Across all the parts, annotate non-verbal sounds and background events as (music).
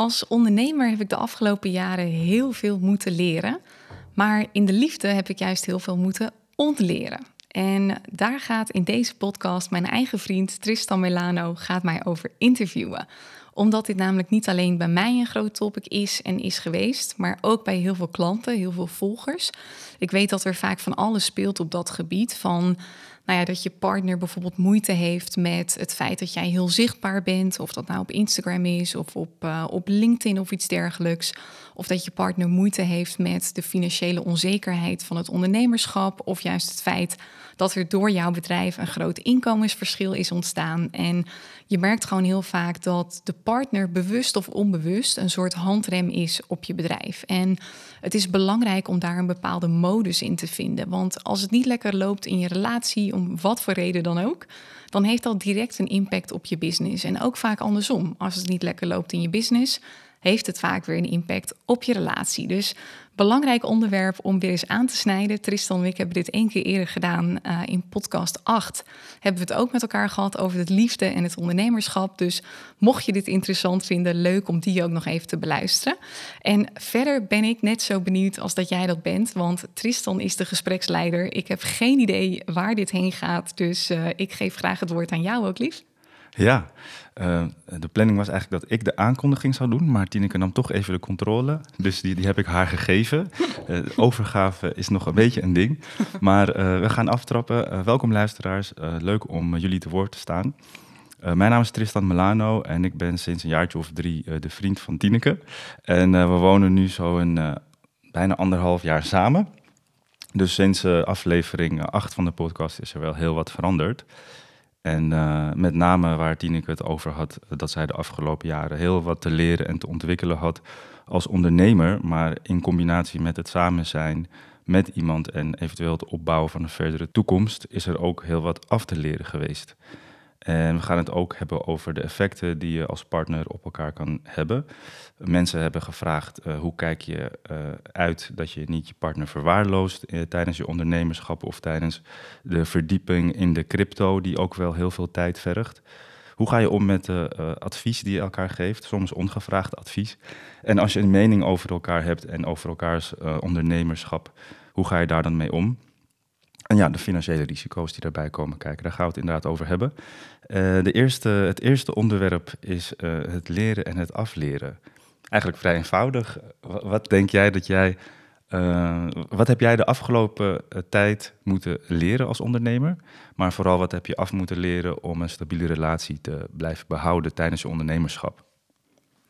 Als ondernemer heb ik de afgelopen jaren heel veel moeten leren. Maar in de liefde heb ik juist heel veel moeten ontleren. En daar gaat in deze podcast mijn eigen vriend Tristan Milano gaat mij over interviewen omdat dit namelijk niet alleen bij mij een groot topic is en is geweest, maar ook bij heel veel klanten, heel veel volgers. Ik weet dat er vaak van alles speelt op dat gebied. Van nou ja, dat je partner bijvoorbeeld moeite heeft met het feit dat jij heel zichtbaar bent. Of dat nou op Instagram is of op, uh, op LinkedIn of iets dergelijks. Of dat je partner moeite heeft met de financiële onzekerheid van het ondernemerschap. Of juist het feit dat er door jouw bedrijf een groot inkomensverschil is ontstaan. En je merkt gewoon heel vaak dat de partner bewust of onbewust een soort handrem is op je bedrijf. En het is belangrijk om daar een bepaalde modus in te vinden. Want als het niet lekker loopt in je relatie, om wat voor reden dan ook, dan heeft dat direct een impact op je business. En ook vaak andersom. Als het niet lekker loopt in je business, heeft het vaak weer een impact op je relatie. Dus belangrijk onderwerp om weer eens aan te snijden. Tristan en ik hebben dit één keer eerder gedaan uh, in podcast 8. Hebben we het ook met elkaar gehad over het liefde en het ondernemerschap. Dus mocht je dit interessant vinden, leuk om die ook nog even te beluisteren. En verder ben ik net zo benieuwd als dat jij dat bent, want Tristan is de gespreksleider. Ik heb geen idee waar dit heen gaat, dus uh, ik geef graag het woord aan jou ook, lief. Ja, uh, de planning was eigenlijk dat ik de aankondiging zou doen, maar Tineke nam toch even de controle. Dus die, die heb ik haar gegeven. (laughs) Uh, overgave is nog een beetje een ding. Maar uh, we gaan aftrappen. welkom luisteraars, leuk om jullie te woord te staan. mijn naam is Tristan Milano en ik ben sinds een jaartje of drie de vriend van Tineke. En we wonen nu zo een bijna anderhalf jaar samen. Dus sinds aflevering 8 van de podcast is er wel heel wat veranderd. En uh, met name waar Tineke het over had, dat zij de afgelopen jaren heel wat te leren en te ontwikkelen had als ondernemer, maar in combinatie met het samen zijn met iemand en eventueel het opbouwen van een verdere toekomst, is er ook heel wat af te leren geweest. En we gaan het ook hebben over de effecten die je als partner op elkaar kan hebben. Mensen hebben gevraagd uh, hoe kijk je uh, uit dat je niet je partner verwaarloost uh, tijdens je ondernemerschap of tijdens de verdieping in de crypto, die ook wel heel veel tijd vergt. Hoe ga je om met de advies die je elkaar geeft, soms ongevraagd advies? En als je een mening over elkaar hebt en over elkaars ondernemerschap, hoe ga je daar dan mee om? En ja, de financiële risico's die daarbij komen kijken, daar gaan we het inderdaad over hebben. Uh, de eerste, het eerste onderwerp is uh, het leren en het afleren. Eigenlijk vrij eenvoudig. Wat denk jij dat jij. Uh, wat heb jij de afgelopen tijd moeten leren als ondernemer? Maar vooral wat heb je af moeten leren om een stabiele relatie te blijven behouden tijdens je ondernemerschap?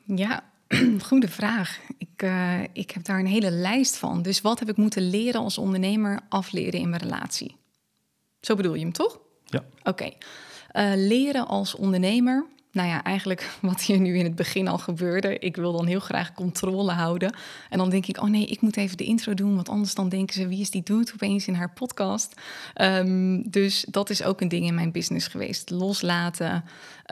Ja, (clears throat) Goede vraag. Ik, uh, ik heb daar een hele lijst van. Dus wat heb ik moeten leren als ondernemer afleren in mijn relatie? Zo bedoel je hem toch? Ja. Oké. Okay. Uh, leren als ondernemer nou ja, eigenlijk (laughs) wat hier nu in het begin al gebeurde. Ik wil dan heel graag controle houden. En dan denk ik, oh nee, ik moet even de intro doen. Want anders dan denken ze, wie is die doet opeens in haar podcast? Um, dus dat is ook een ding in mijn business geweest. Loslaten.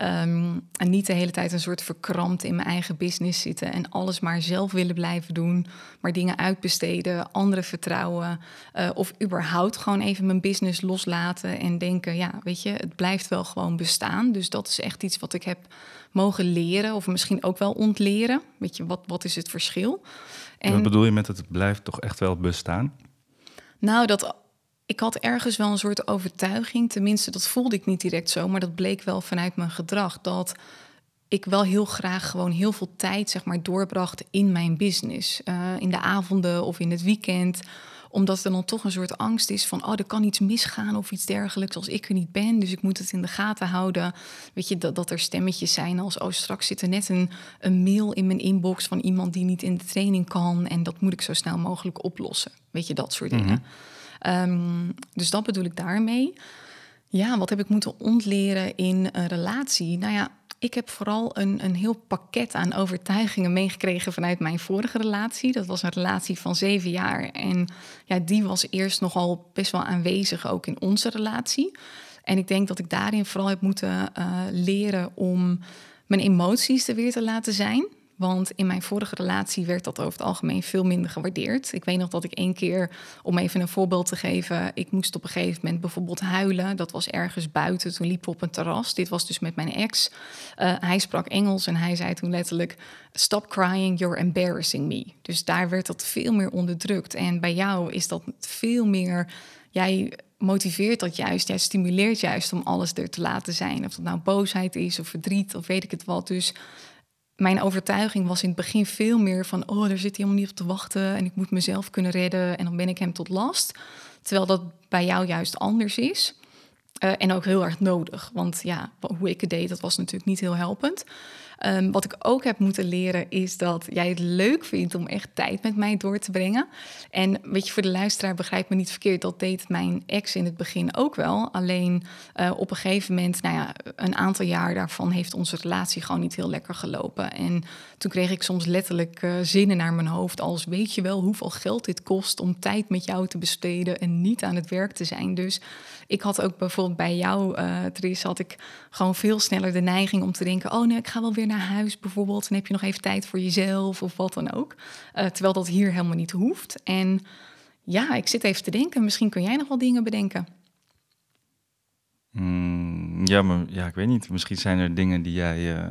Um, en niet de hele tijd een soort verkrampt in mijn eigen business zitten. En alles maar zelf willen blijven doen. Maar dingen uitbesteden, anderen vertrouwen. Uh, of überhaupt gewoon even mijn business loslaten. En denken, ja, weet je, het blijft wel gewoon bestaan. Dus dat is echt iets wat ik heb mogen leren, of misschien ook wel ontleren. Weet je, wat, wat is het verschil? En, wat bedoel je met het blijft toch echt wel bestaan? Nou, dat ik had ergens wel een soort overtuiging, tenminste, dat voelde ik niet direct zo, maar dat bleek wel vanuit mijn gedrag. Dat ik wel heel graag gewoon heel veel tijd zeg maar, doorbracht in mijn business. Uh, in de avonden of in het weekend omdat er dan toch een soort angst is van, oh, er kan iets misgaan of iets dergelijks als ik er niet ben. Dus ik moet het in de gaten houden. Weet je, dat, dat er stemmetjes zijn als, oh, straks zit er net een, een mail in mijn inbox van iemand die niet in de training kan. En dat moet ik zo snel mogelijk oplossen. Weet je, dat soort dingen. Um, dus dat bedoel ik daarmee. Ja, wat heb ik moeten ontleren in een relatie? Nou ja, ik heb vooral een, een heel pakket aan overtuigingen meegekregen vanuit mijn vorige relatie. Dat was een relatie van zeven jaar. En ja, die was eerst nogal best wel aanwezig ook in onze relatie. En ik denk dat ik daarin vooral heb moeten uh, leren om mijn emoties er weer te laten zijn. Want in mijn vorige relatie werd dat over het algemeen veel minder gewaardeerd. Ik weet nog dat ik één keer, om even een voorbeeld te geven, ik moest op een gegeven moment bijvoorbeeld huilen. Dat was ergens buiten. Toen liepen we op een terras. Dit was dus met mijn ex. Uh, hij sprak Engels en hij zei toen letterlijk: Stop crying, you're embarrassing me. Dus daar werd dat veel meer onderdrukt. En bij jou is dat veel meer. Jij motiveert dat juist, jij stimuleert juist om alles er te laten zijn. Of dat nou boosheid is of verdriet of weet ik het wat. Dus mijn overtuiging was in het begin veel meer van... oh, daar zit hij helemaal niet op te wachten en ik moet mezelf kunnen redden... en dan ben ik hem tot last. Terwijl dat bij jou juist anders is. Uh, en ook heel erg nodig, want ja, hoe ik het deed, dat was natuurlijk niet heel helpend. Um, wat ik ook heb moeten leren is dat jij het leuk vindt om echt tijd met mij door te brengen. En weet je, voor de luisteraar begrijp me niet verkeerd, dat deed mijn ex in het begin ook wel. Alleen uh, op een gegeven moment, nou ja, een aantal jaar daarvan heeft onze relatie gewoon niet heel lekker gelopen. En toen kreeg ik soms letterlijk uh, zinnen naar mijn hoofd als weet je wel hoeveel geld dit kost om tijd met jou te besteden en niet aan het werk te zijn. Dus ik had ook bijvoorbeeld bij jou, uh, Tris, had ik gewoon veel sneller de neiging om te denken: oh nee, ik ga wel weer naar huis bijvoorbeeld. En heb je nog even tijd voor jezelf of wat dan ook. Uh, terwijl dat hier helemaal niet hoeft. En ja, ik zit even te denken. Misschien kun jij nog wel dingen bedenken. Mm, ja, maar ja, ik weet niet. Misschien zijn er dingen die jij. Uh,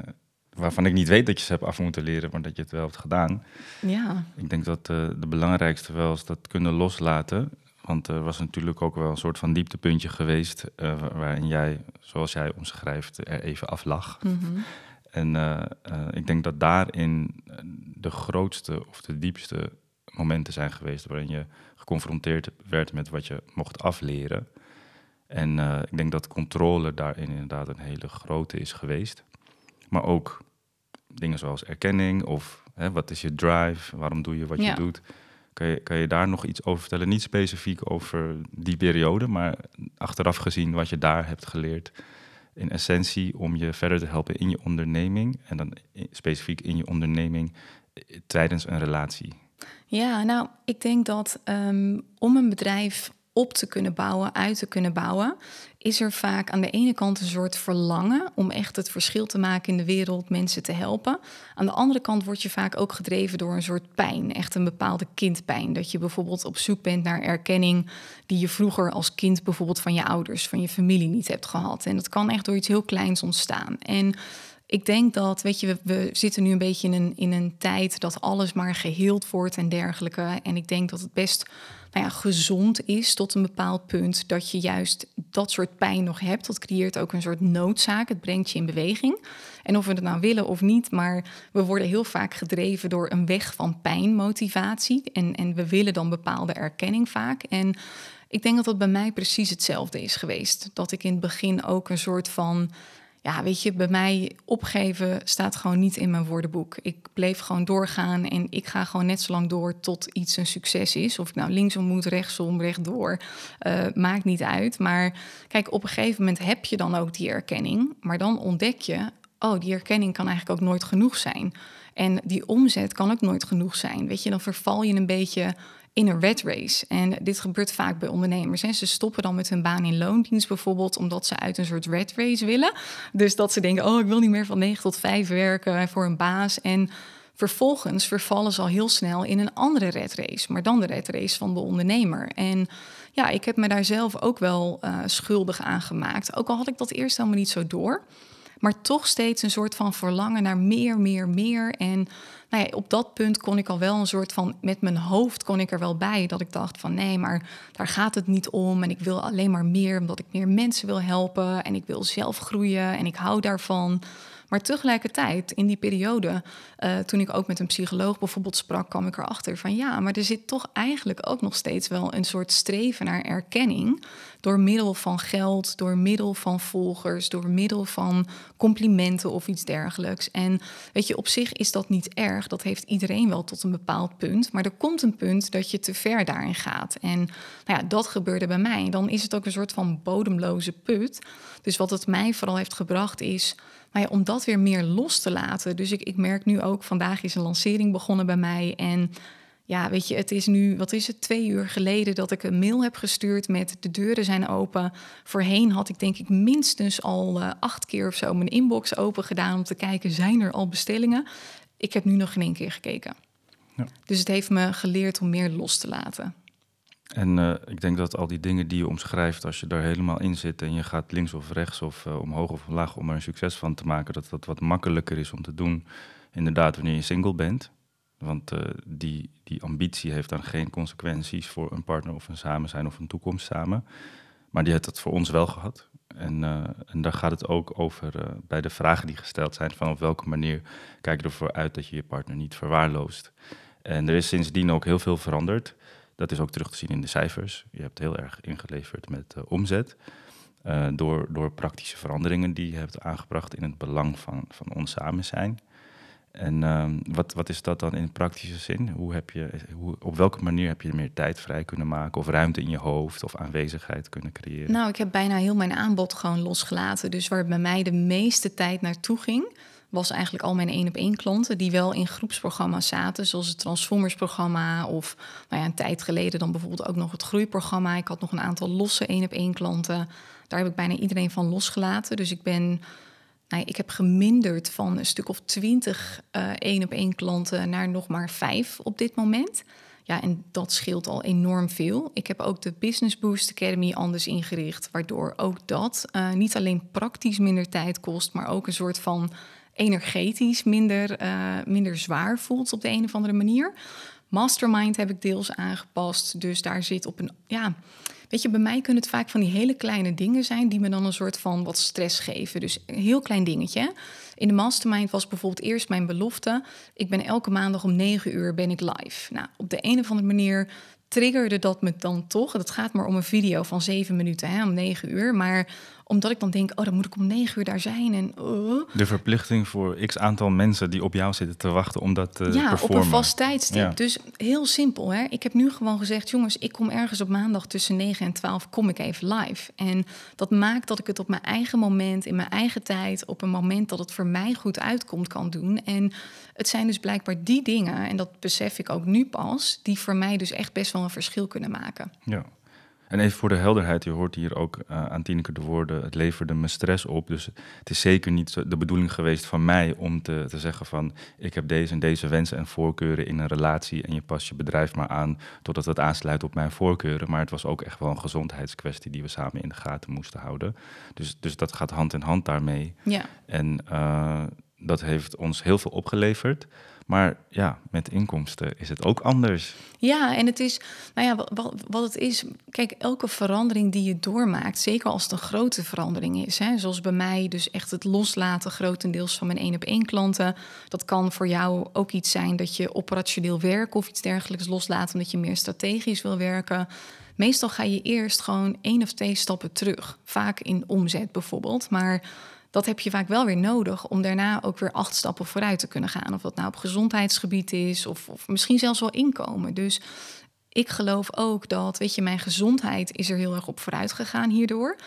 waarvan ik niet weet dat je ze hebt af moeten leren, maar dat je het wel hebt gedaan. Ja. Ik denk dat uh, de belangrijkste wel is dat kunnen loslaten. Want er was natuurlijk ook wel een soort van dieptepuntje geweest. Uh, waarin jij, zoals jij omschrijft, er even af lag. Mm -hmm. En uh, uh, ik denk dat daarin de grootste of de diepste momenten zijn geweest. waarin je geconfronteerd werd met wat je mocht afleren. En ik denk dat controle daarin inderdaad een hele grote is geweest. Maar ook dingen zoals erkenning of hè, wat is je drive, waarom doe je wat ja. je doet. Kan je, kan je daar nog iets over vertellen? Niet specifiek over die periode, maar achteraf gezien wat je daar hebt geleerd. In essentie om je verder te helpen in je onderneming. En dan specifiek in je onderneming tijdens een relatie. Ja, nou, ik denk dat um, om een bedrijf op te kunnen bouwen, uit te kunnen bouwen, is er vaak aan de ene kant een soort verlangen om echt het verschil te maken in de wereld, mensen te helpen. Aan de andere kant word je vaak ook gedreven door een soort pijn, echt een bepaalde kindpijn. Dat je bijvoorbeeld op zoek bent naar erkenning die je vroeger als kind bijvoorbeeld van je ouders, van je familie niet hebt gehad. En dat kan echt door iets heel kleins ontstaan. En ik denk dat, weet je, we, zitten nu een beetje in een, in een tijd dat alles maar geheeld wordt en dergelijke. En ik denk dat het best nou ja, gezond is tot een bepaald punt dat je juist dat soort pijn nog hebt. Dat creëert ook een soort noodzaak. Het brengt je in beweging. En of we het nou willen of niet, maar we worden heel vaak gedreven door een weg van pijnmotivatie. En, en we willen dan bepaalde erkenning vaak. En ik denk dat dat bij mij precies hetzelfde is geweest. Dat ik in het begin ook een soort van ja, weet je, bij mij opgeven staat gewoon niet in mijn woordenboek. Ik bleef gewoon doorgaan en ik ga gewoon net zo lang door tot iets een succes is. Of ik nou linksom moet, rechtsom, rechtdoor, uh, maakt niet uit. Maar kijk, op een gegeven moment heb je dan ook die erkenning. Maar dan ontdek je, oh, die erkenning kan eigenlijk ook nooit genoeg zijn. En die omzet kan ook nooit genoeg zijn. Weet je, dan verval je een beetje in een red race. En dit gebeurt vaak bij ondernemers. Hè. Ze stoppen dan met hun baan in loondienst bijvoorbeeld, omdat ze uit een soort red race willen. Dus dat ze denken, oh, ik wil niet meer van 9 tot 5 werken voor een baas. En vervolgens vervallen ze al heel snel in een andere red race, maar dan de red race van de ondernemer. En ja, ik heb me daar zelf ook wel uh, schuldig aan gemaakt. Ook al had ik dat eerst helemaal niet zo door. Maar toch steeds een soort van verlangen naar meer, meer, meer. En nou ja, op dat punt kon ik al wel een soort van, met mijn hoofd kon ik er wel bij. Dat ik dacht van nee, maar daar gaat het niet om. En ik wil alleen maar meer, omdat ik meer mensen wil helpen. En ik wil zelf groeien en ik hou daarvan. Maar tegelijkertijd, in die periode, uh, toen ik ook met een psycholoog bijvoorbeeld sprak, kwam ik erachter van ja, maar er zit toch eigenlijk ook nog steeds wel een soort streven naar erkenning. Door middel van geld, door middel van volgers, door middel van complimenten of iets dergelijks. En weet je, op zich is dat niet erg. Dat heeft iedereen wel tot een bepaald punt. Maar er komt een punt dat je te ver daarin gaat. En nou ja, dat gebeurde bij mij. Dan is het ook een soort van bodemloze put. Dus wat het mij vooral heeft gebracht is maar ja, om dat weer meer los te laten. Dus ik, ik merk nu ook, vandaag is een lancering begonnen bij mij. En ja, weet je, het is nu, wat is het, twee uur geleden dat ik een mail heb gestuurd met de deuren zijn open. Voorheen had ik denk ik minstens al uh, acht keer of zo mijn inbox open gedaan om te kijken, zijn er al bestellingen? Ik heb nu nog geen één keer gekeken. Ja. Dus het heeft me geleerd om meer los te laten. En uh, ik denk dat al die dingen die je omschrijft, als je daar helemaal in zit en je gaat links of rechts of uh, omhoog of omlaag om er een succes van te maken, dat dat wat makkelijker is om te doen. Inderdaad, wanneer je single bent. Want uh, die, die ambitie heeft dan geen consequenties voor een partner of een samen zijn of een toekomst samen. Maar die heeft dat voor ons wel gehad. En, en daar gaat het ook over bij de vragen die gesteld zijn: van op welke manier kijk je ervoor uit dat je je partner niet verwaarloost. En er is sindsdien ook heel veel veranderd. Dat is ook terug te zien in de cijfers. Je hebt heel erg ingeleverd met uh, omzet. Uh, door, door praktische veranderingen die je hebt aangebracht in het belang van, van ons samen zijn. En uh, wat, wat is dat dan in praktische zin? Hoe heb je, hoe, op welke manier heb je meer tijd vrij kunnen maken? Of ruimte in je hoofd of aanwezigheid kunnen creëren? Nou, ik heb bijna heel mijn aanbod gewoon losgelaten. Dus waar bij mij de meeste tijd naartoe ging, was eigenlijk al mijn één op één klanten die wel in groepsprogramma's zaten, zoals het Transformers programma of nou ja, een tijd geleden dan bijvoorbeeld ook nog het groeiprogramma. Ik had nog een aantal losse één op één klanten. Daar heb ik bijna iedereen van losgelaten. Dus ik ben nou, ik heb geminderd van een stuk of twintig uh, één op één klanten naar nog maar vijf op dit moment. Ja, en dat scheelt al enorm veel. Ik heb ook de Business Boost Academy anders ingericht, waardoor ook dat uh, niet alleen praktisch minder tijd kost, maar ook een soort van energetisch minder, uh, minder zwaar voelt op de een of andere manier. Mastermind heb ik deels aangepast. Dus daar zit op een. Ja, weet je, bij mij kunnen het vaak van die hele kleine dingen zijn die me dan een soort van wat stress geven. Dus een heel klein dingetje. In de mastermind was bijvoorbeeld eerst mijn belofte. Ik ben elke maandag om 9 uur ben ik live. Nou, op de een of andere manier triggerde dat me dan toch. Het gaat maar om een video van 7 minuten, hè, om 9 uur. Maar omdat ik dan denk, oh, dan moet ik om negen uur daar zijn. En, uh. De verplichting voor x aantal mensen die op jou zitten te wachten om dat te ja, performen. op een vast tijdstip. Dus heel simpel. Hè? Ik heb nu gewoon gezegd, jongens, ik kom ergens op maandag tussen 9 en 12, kom ik even live. En dat maakt dat ik het op mijn eigen moment, in mijn eigen tijd, op een moment dat het voor mij goed uitkomt, kan doen. En het zijn dus blijkbaar die dingen, en dat besef ik ook nu pas, die voor mij dus echt best wel een verschil kunnen maken. Ja. En even voor de helderheid, je hoort hier ook uh, aan Tineke de woorden, het leverde me stress op. Dus het is zeker niet de bedoeling geweest van mij om te, te zeggen van ik heb deze en deze wensen en voorkeuren in een relatie en je past je bedrijf maar aan totdat het aansluit op mijn voorkeuren. Maar het was ook echt wel een gezondheidskwestie die we samen in de gaten moesten houden. Dus, dus dat gaat hand in hand daarmee. Ja. En uh, dat heeft ons heel veel opgeleverd. Maar ja, met inkomsten is het ook anders. Ja, en het is, nou ja, wat, wat het is, kijk, elke verandering die je doormaakt, zeker als het een grote verandering is, hè, zoals bij mij, dus echt het loslaten grotendeels van mijn één op één klanten. Dat kan voor jou ook iets zijn dat je operationeel werk of iets dergelijks loslaat, omdat je meer strategisch wil werken. Meestal ga je eerst gewoon één of twee stappen terug, vaak in omzet bijvoorbeeld, maar dat heb je vaak wel weer nodig om daarna ook weer acht stappen vooruit te kunnen gaan. Of dat nou op gezondheidsgebied is of, of misschien zelfs wel inkomen. Dus ik geloof ook dat, weet je, mijn gezondheid is er heel erg op vooruit gegaan hierdoor.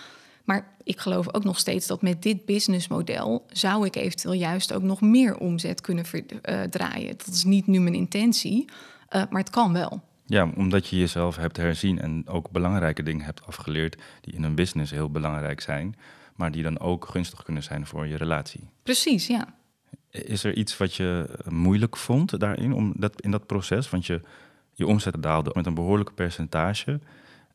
Maar ik geloof ook nog steeds dat met dit businessmodel zou ik eventueel juist ook nog meer omzet kunnen verdraaien. Dat is niet nu mijn intentie, uh, maar het kan wel. Ja, omdat je jezelf hebt herzien en ook belangrijke dingen hebt afgeleerd die in een business heel belangrijk zijn maar die dan ook gunstig kunnen zijn voor je relatie. Precies, ja. Is er iets wat je moeilijk vond daarin, om dat, in dat proces? Want je, je omzet daalde met een behoorlijk percentage.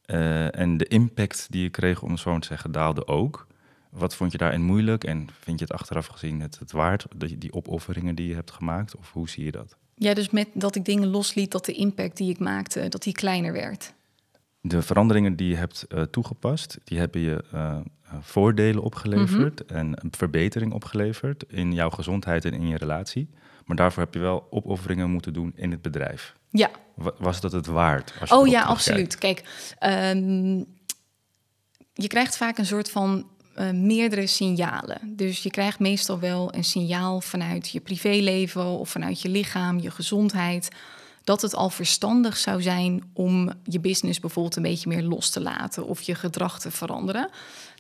Uh, en de impact die je kreeg, om het zo te zeggen, daalde ook. Wat vond je daarin moeilijk en vind je het achteraf gezien het, het waard, die, die opofferingen die je hebt gemaakt? Of hoe zie je dat? Ja, dus met dat ik dingen losliet, dat de impact die ik maakte, dat die kleiner werd. De veranderingen die je hebt uh, toegepast, die hebben je uh, voordelen opgeleverd mm en een verbetering opgeleverd in jouw gezondheid en in je relatie. Maar daarvoor heb je wel opofferingen moeten doen in het bedrijf. Ja. Was dat het waard? Als je oh ja, absoluut. Kijk, um, je krijgt vaak een soort van uh, meerdere signalen. Dus je krijgt meestal wel een signaal vanuit je privéleven of vanuit je lichaam, je gezondheid dat het al verstandig zou zijn om je business bijvoorbeeld een beetje meer los te laten of je gedrag te veranderen.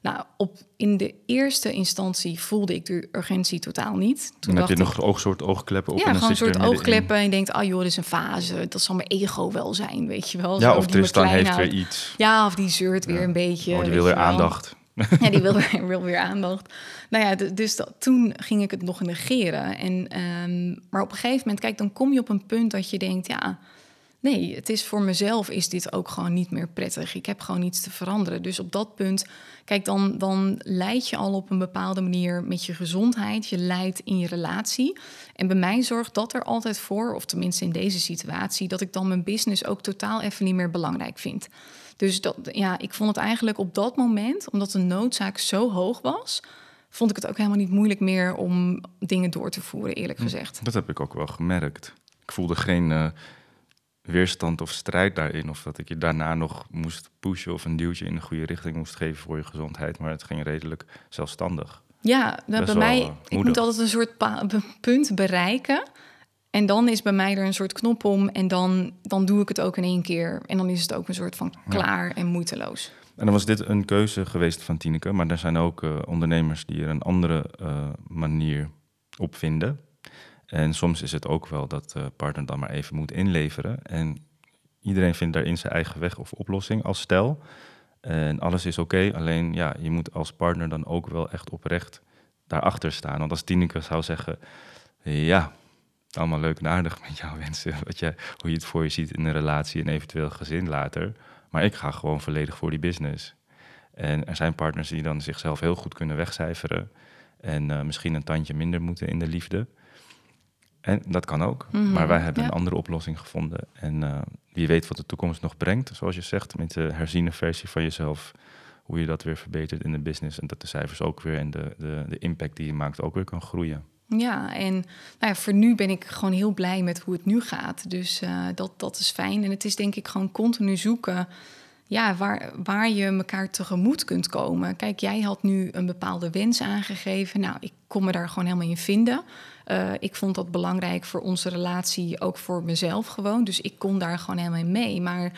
Nou, op, in de eerste instantie voelde ik de urgentie totaal niet. Toen heb je nog oog, soort oogkleppen op. Ja, gewoon een soort oogkleppen. En je denkt, ah joh, dit is een fase. Dat zal mijn ego wel zijn, weet je wel. Ja, of Tristan heeft weer iets. Ja, of die zeurt weer een beetje. Oh, die wil weer aandacht. (laughs) ja, die wil weer, weer aandacht. Nou ja, dus toen ging ik het nog negeren. En, ehm, maar op een gegeven moment, kijk, dan kom je op een punt dat je denkt, ja, nee, het is voor mezelf is dit ook gewoon niet meer prettig. Ik heb gewoon iets te veranderen. Dus op dat punt, kijk, dan, dan leid je al op een bepaalde manier met je gezondheid. Je leidt in je relatie. En bij mij zorgt dat er altijd voor, of tenminste in deze situatie, dat ik dan mijn business ook totaal even niet meer belangrijk vind. Dus dat, ja, ik vond het eigenlijk op dat moment, omdat de noodzaak zo hoog was, vond ik het ook helemaal niet moeilijk meer om dingen door te voeren, eerlijk hm, gezegd. Dat heb ik ook wel gemerkt. Ik voelde geen uh, weerstand of strijd daarin, of dat ik je daarna nog moest pushen of een duwtje in de goede richting moest geven voor je gezondheid, maar het ging redelijk zelfstandig. Ja, nou, bij mij, uh, ik moet altijd een soort punt bereiken en dan is bij mij er een soort knop om en dan, dan doe ik het ook in één keer. En dan is het ook een soort van klaar en moeiteloos. En dan was dit een keuze geweest van Tineke, maar er zijn ook uh, ondernemers die er een andere uh, manier op vinden. En soms is het ook wel dat de partner dan maar even moet inleveren. En iedereen vindt daarin zijn eigen weg of oplossing als stel. En alles is oké, alleen ja, je moet als partner dan ook wel echt oprecht daarachter staan. Want als Tineke zou zeggen, ja, allemaal leuk en aardig met jouw (laughs) wensen. Wat je, hoe je het voor je ziet in een relatie en eventueel gezin later. Maar ik ga gewoon volledig voor die business. En er zijn partners die dan zichzelf heel goed kunnen wegcijferen. En uh, misschien een tandje minder moeten in de liefde. En dat kan ook. Mhm, maar wij hebben een andere oplossing gevonden. En uh, wie weet wat de toekomst nog brengt. Zoals je zegt, met de herziene versie van jezelf. Hoe je dat weer verbetert in de business. En dat de cijfers ook weer en de, de, de impact die je maakt ook weer kan groeien. Ja, en nou ja, voor nu ben ik gewoon heel blij met hoe het nu gaat. Dus uh, dat, dat is fijn. En het is denk ik gewoon continu zoeken ja, waar, waar je elkaar tegemoet kunt komen. Kijk, jij had nu een bepaalde wens aangegeven. Nou, ik kon me daar gewoon helemaal in vinden. Uh, ik vond dat belangrijk voor onze relatie, ook voor mezelf gewoon. Dus ik kon daar gewoon helemaal in mee. Maar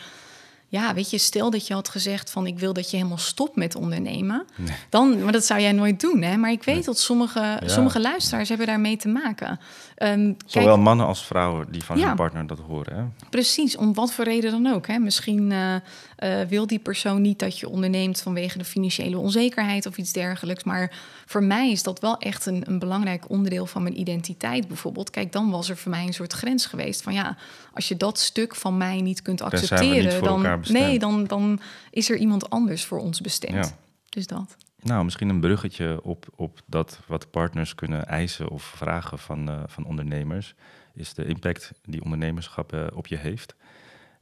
ja, weet je, stel dat je had gezegd van ik wil dat je helemaal stopt met ondernemen. Dan, maar dat zou jij nooit doen, hè? Maar ik weet dat sommige, sommige luisteraars hebben daarmee te maken. Um, Zowel mannen als vrouwen die van hun partner dat horen. Hè? Precies, om wat voor reden dan ook. Hè? Misschien uh, uh, wil die persoon niet dat je onderneemt vanwege de financiële onzekerheid of iets dergelijks. Maar voor mij is dat wel echt een, een belangrijk onderdeel van mijn identiteit bijvoorbeeld. Kijk, dan was er voor mij een soort grens geweest van ja, als je dat stuk van mij niet kunt accepteren, dan, nee, dan, dan is er iemand anders voor ons bestemd. Dus dat. Nou, misschien een bruggetje op, op dat wat partners kunnen eisen of vragen van, uh, van ondernemers, is de impact die ondernemerschap uh, op je heeft.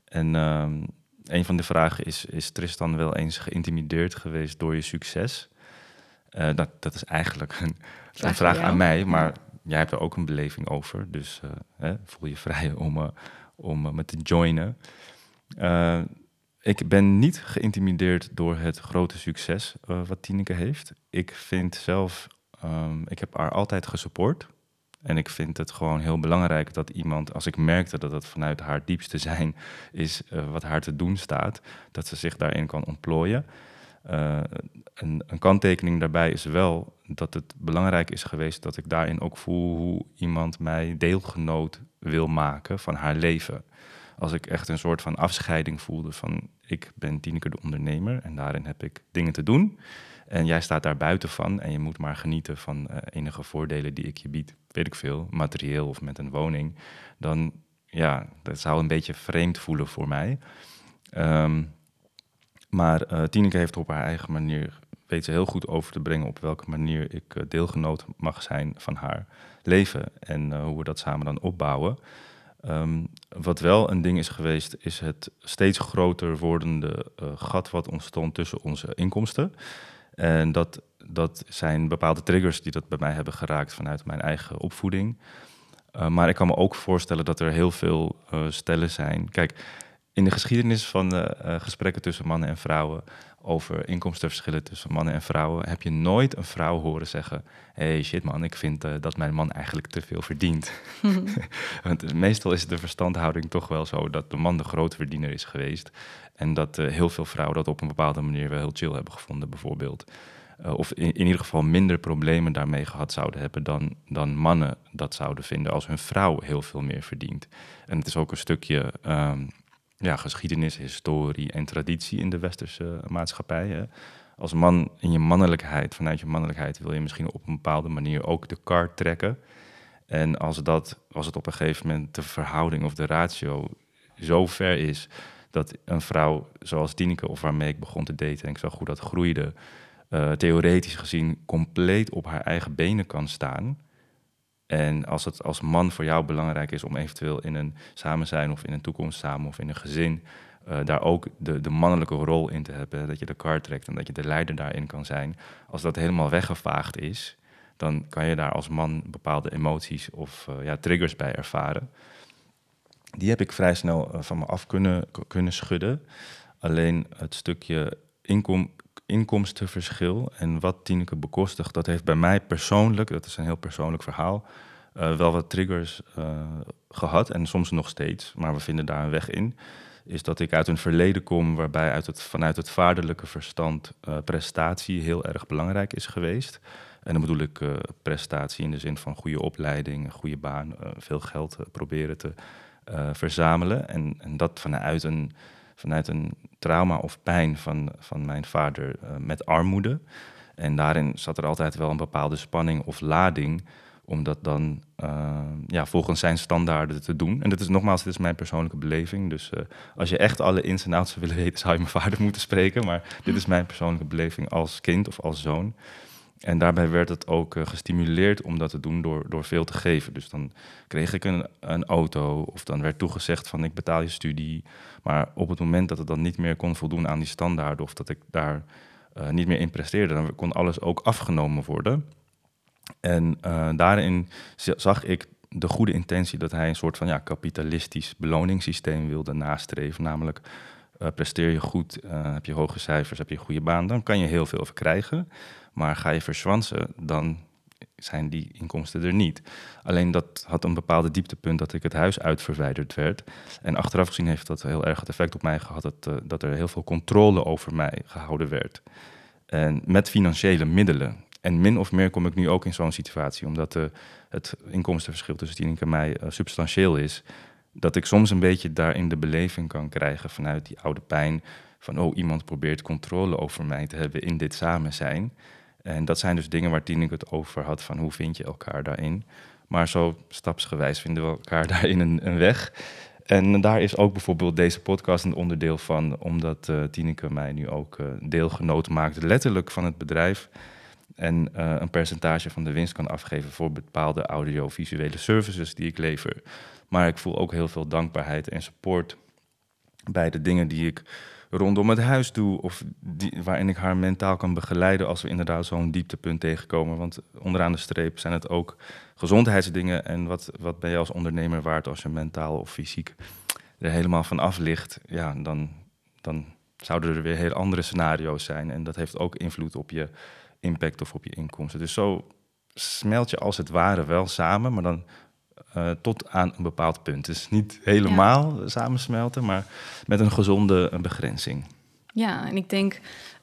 En uh, een van de vragen is, is Tristan wel eens geïntimideerd geweest door je succes? Uh, dat, dat is eigenlijk een, een vraag aan mij, maar jij hebt er ook een beleving over. Dus hè, voel je vrij om, om me te joinen. Ik ben niet geïntimideerd door het grote succes uh, wat Tineke heeft. Ik vind zelf, um, ik heb haar altijd gesupport. En ik vind het gewoon heel belangrijk dat iemand, als ik merkte dat het vanuit haar diepste zijn is uh, wat haar te doen staat, dat ze zich daarin kan ontplooien. Uh, een, een, kanttekening daarbij is wel dat het belangrijk is geweest dat ik daarin ook voel hoe iemand mij deelgenoot wil maken van haar leven als ik echt een soort van afscheiding voelde van ik ben Tineke de ondernemer en daarin heb ik dingen te doen. En jij staat daar buiten van en je moet maar genieten van uh, enige voordelen die ik je bied, weet ik veel, materieel of met een woning. Dan ja, dat zou een beetje vreemd voelen voor mij. Um, maar uh, Tineke heeft op haar eigen manier, weet ze heel goed over te brengen op welke manier ik uh, deelgenoot mag zijn van haar leven en hoe we dat samen dan opbouwen. Um, wat wel een ding is geweest, is het steeds groter wordende uh, gat wat ontstond tussen onze inkomsten. En dat, dat zijn bepaalde triggers die dat bij mij hebben geraakt vanuit mijn eigen opvoeding. Uh, maar ik kan me ook voorstellen dat er heel veel uh, stellen zijn. Kijk, in de geschiedenis van gesprekken tussen mannen en vrouwen over inkomstenverschillen tussen mannen en vrouwen, heb je nooit een vrouw horen zeggen: hey shit man, ik vind uh, dat mijn man eigenlijk te veel verdient. (laughs) Want meestal is de verstandhouding toch wel zo dat de man de grote verdiener is geweest. En dat uh, heel veel vrouwen dat op een bepaalde manier wel heel chill hebben gevonden, bijvoorbeeld. Uh, of in, in, ieder geval minder problemen daarmee gehad zouden hebben dan, dan mannen dat zouden vinden als hun vrouw heel veel meer verdient. En het is ook een stukje. Um, ja, geschiedenis, historie en traditie in de westerse maatschappij. Hè. als man in je mannelijkheid, vanuit je mannelijkheid, wil je misschien op een bepaalde manier ook de kar trekken. En als, dat, als het op een gegeven moment de verhouding of de ratio zo ver is dat een vrouw zoals Tineke of waarmee ik begon te daten en ik zag hoe dat groeide, uh, theoretisch gezien compleet op haar eigen benen kan staan. En als het als man voor jou belangrijk is om eventueel in een samen zijn of in een toekomst samen of in een gezin uh, daar ook de, de mannelijke rol in te hebben, dat je de kar trekt en dat je de leider daarin kan zijn. Als dat helemaal weggevaagd is, dan kan je daar als man bepaalde emoties of uh, ja, triggers bij ervaren. Die heb ik vrij snel uh, van me af kunnen, kunnen schudden. Alleen het stukje inkom, inkomstenverschil en wat Tineke bekostigt, dat heeft bij mij persoonlijk, dat is een heel persoonlijk verhaal, uh, wel wat triggers gehad en soms nog steeds, maar we vinden daar een weg in is dat ik uit een verleden kom waarbij uit het, vanuit het vaderlijke verstand uh, prestatie heel erg belangrijk is geweest. En dan bedoel ik prestatie in de zin van goede opleiding, goede baan, veel geld proberen te verzamelen. En, en, dat vanuit een, vanuit een trauma of pijn van, van mijn vader met armoede. En daarin zat er altijd wel een bepaalde spanning of lading om dat dan uh, ja, volgens zijn standaarden te doen. En dit is nogmaals, dit is mijn persoonlijke beleving. Dus uh, als je echt alle ins en outs (laughs) zou willen weten, zou je mijn vader moeten spreken. Maar dit is mijn persoonlijke beleving als kind of als zoon. En daarbij werd het ook uh, gestimuleerd om dat te doen door, door veel te geven. Dus dan kreeg ik een, een auto of dan werd toegezegd van ik betaal je studie. Maar op het moment dat het dan niet meer kon voldoen aan die standaarden of dat ik daar niet meer in presteerde, dan kon alles ook afgenomen worden. En uh, daarin zag ik de goede intentie dat hij een soort van ja, kapitalistisch beloningssysteem wilde nastreven. Namelijk, presteer je goed, heb je hoge cijfers, heb je een goede baan, dan kan je heel veel verkrijgen. Maar ga je verzwansen, dan zijn die inkomsten er niet. Alleen dat had een bepaalde dieptepunt dat ik het huis uitverwijderd werd. En achteraf gezien heeft dat heel erg het effect op mij gehad dat, dat er heel veel controle over mij gehouden werd. En met financiële middelen. En min of meer kom ik nu ook in zo'n situatie, omdat de, het inkomstenverschil tussen Tineke en mij uh, substantieel is. Dat ik soms een beetje daarin de beleving kan krijgen vanuit die oude pijn. Van, oh, iemand probeert controle over mij te hebben in dit samen zijn. En dat zijn dus dingen waar Tineke het over had, van hoe vind je elkaar daarin. Maar zo stapsgewijs vinden we elkaar (laughs) daarin een, een weg. En daar is ook bijvoorbeeld deze podcast een onderdeel van, omdat uh, Tineke mij nu ook uh, deelgenoot maakt, letterlijk van het bedrijf en uh, een percentage van de winst kan afgeven voor bepaalde audiovisuele services die ik lever. Maar ik voel ook heel veel dankbaarheid en support bij de dingen die ik rondom het huis doe, of die, waarin ik haar mentaal kan begeleiden als we inderdaad zo'n dieptepunt tegenkomen. Want onderaan de streep zijn het ook gezondheidsdingen. En wat, wat ben je als ondernemer waard als je mentaal of fysiek er helemaal van af ligt? Ja, dan, dan zouden er weer heel andere scenario's zijn. En dat heeft ook invloed op je impact of op je inkomsten. Dus zo smelt je als het ware wel samen, maar dan uh, tot aan een bepaald punt. Dus niet helemaal ja. samensmelten, maar met een gezonde begrenzing. Ja, en ik denk,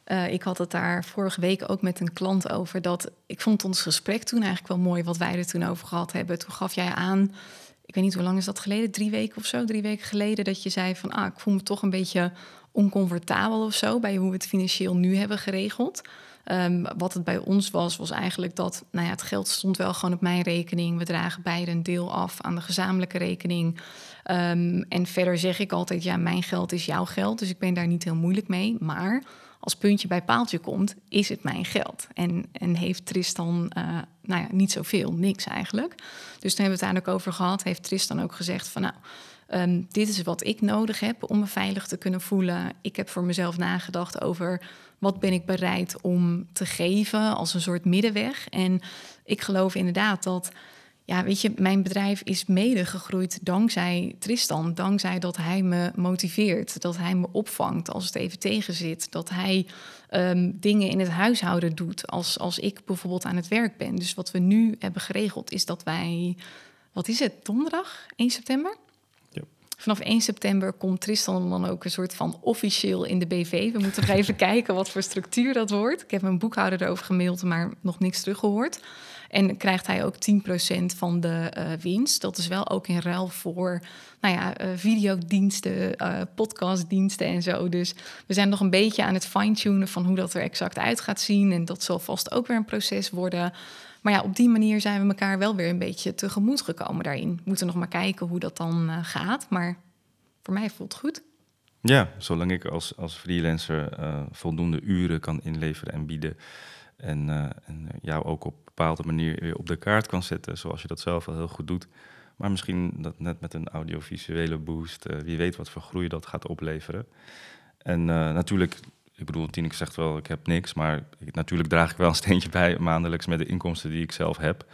uh, ik had het daar vorige week ook met een klant over. Dat ik vond ons gesprek toen eigenlijk wel mooi wat wij er toen over gehad hebben. Toen gaf jij aan, ik weet niet hoe lang is dat geleden, drie weken of zo, drie weken geleden, dat je zei van ah, ik voel me toch een beetje oncomfortabel of zo bij hoe we het financieel nu hebben geregeld. Um, wat het bij ons was, was eigenlijk dat nou ja, het geld stond wel gewoon op mijn rekening. We dragen beide een deel af aan de gezamenlijke rekening. Um, en verder zeg ik altijd, ja, mijn geld is jouw geld. Dus ik ben daar niet heel moeilijk mee. Maar als puntje bij paaltje komt, is het mijn geld. En, en heeft Tristan uh, nou ja, niet zoveel, niks eigenlijk. Dus toen hebben we het eigenlijk over gehad. Heeft Tristan ook gezegd van nou... Um, dit is wat ik nodig heb om me veilig te kunnen voelen. Ik heb voor mezelf nagedacht over wat ben ik bereid om te geven als een soort middenweg. En ik geloof inderdaad dat, ja, weet je, mijn bedrijf is mede gegroeid dankzij Tristan. Dankzij dat hij me motiveert, dat hij me opvangt als het even tegen zit. Dat hij um, dingen in het huishouden doet als, als ik bijvoorbeeld aan het werk ben. Dus wat we nu hebben geregeld is dat wij, wat is het, donderdag, 1 september? Vanaf 1 september komt Tristan dan ook een soort van officieel in de BV. We moeten nog even (laughs) kijken wat voor structuur dat wordt. Ik heb mijn boekhouder erover gemaild, maar nog niks teruggehoord. En krijgt hij ook 10% van de uh, winst. Dat is wel ook in ruil voor nou ja, uh, videodiensten, uh, podcastdiensten en zo. Dus we zijn nog een beetje aan het fine-tunen van hoe dat er exact uit gaat zien. En dat zal vast ook weer een proces worden. Maar ja, op die manier zijn we elkaar wel weer een beetje tegemoet gekomen daarin. We moeten nog maar kijken hoe dat dan uh, gaat. Maar voor mij voelt het goed. Ja, zolang ik als, als freelancer uh, voldoende uren kan inleveren en bieden. En, uh, en jou ook op een bepaalde manier weer op de kaart kan zetten, zoals je dat zelf al heel goed doet. Maar misschien dat net met een audiovisuele boost, wie weet wat voor groei dat gaat opleveren. En natuurlijk ik bedoel, Tineke zegt wel, ik heb niks, maar ik, natuurlijk draag ik wel een steentje bij maandelijks met de inkomsten die ik zelf heb.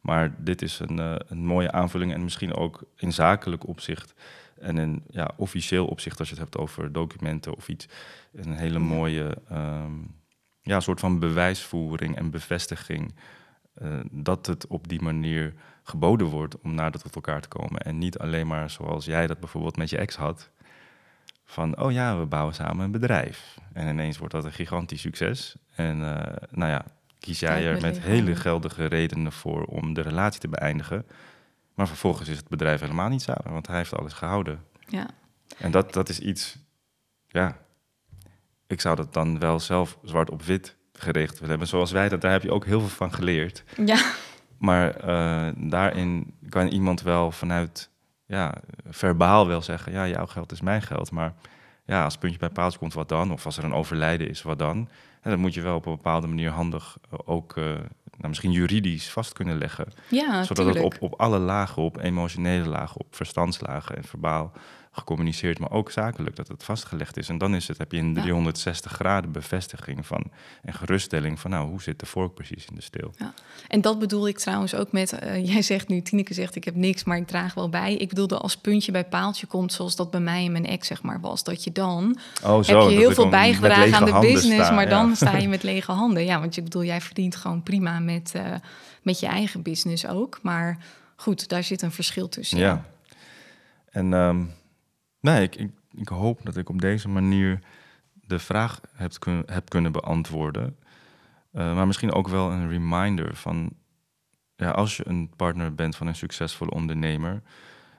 Maar dit is een, uh, een mooie aanvulling en misschien ook in zakelijk opzicht en in ja, officieel opzicht, als je het hebt over documenten of iets, een hele mooie um, ja, soort van bewijsvoering en bevestiging uh, dat het op die manier geboden wordt om nader tot elkaar te komen. En niet alleen maar zoals jij dat bijvoorbeeld met je ex had, van, oh ja, we bouwen samen een bedrijf. En ineens wordt dat een gigantisch succes. En uh, nou ja, kies jij er met hele geldige redenen voor om de relatie te beëindigen. Maar vervolgens is het bedrijf helemaal niet samen, want hij heeft alles gehouden. Ja. En dat, dat is iets, ja, ik zou dat dan wel zelf zwart op wit geregeld willen hebben. Zoals wij dat, daar heb je ook heel veel van geleerd. Ja. Maar uh, daarin kan iemand wel vanuit ja, verbaal wel zeggen, ja, jouw geld is mijn geld. Maar ja, als het puntje bij paaltje komt, wat dan? Of als er een overlijden is, wat dan? En dan moet je wel op een bepaalde manier handig eh, ook, uh, nou, misschien juridisch vast kunnen leggen. Ja, Zodat tuurlijk. het op, op alle lagen, op emotionele lagen, op verstandslagen en verbaal gecommuniceerd, maar ook zakelijk, dat het vastgelegd is. En dan is het, heb je een 360 ja. graden bevestiging van en geruststelling van, nou, hoe zit de vork precies in de steel? Ja. En dat bedoel ik trouwens ook met, uh, jij zegt nu, Tineke zegt, ik heb niks, maar ik draag wel bij. Ik bedoelde als puntje bij paaltje komt, zoals dat bij mij en mijn ex, zeg maar, was, dat je dan, oh, zo, heb je heel veel bijgedragen aan de business, sta, maar ja. dan sta je (laughs) met lege handen. Ja, want je bedoel, jij verdient gewoon prima met, uh, met je eigen business ook, maar goed, daar zit een verschil tussen. Ja. En... Um, Nee, ik, hoop dat ik op deze manier de vraag heb, heb kunnen beantwoorden. Uh, maar misschien ook wel een reminder van, ja, als je een partner bent van een succesvolle ondernemer,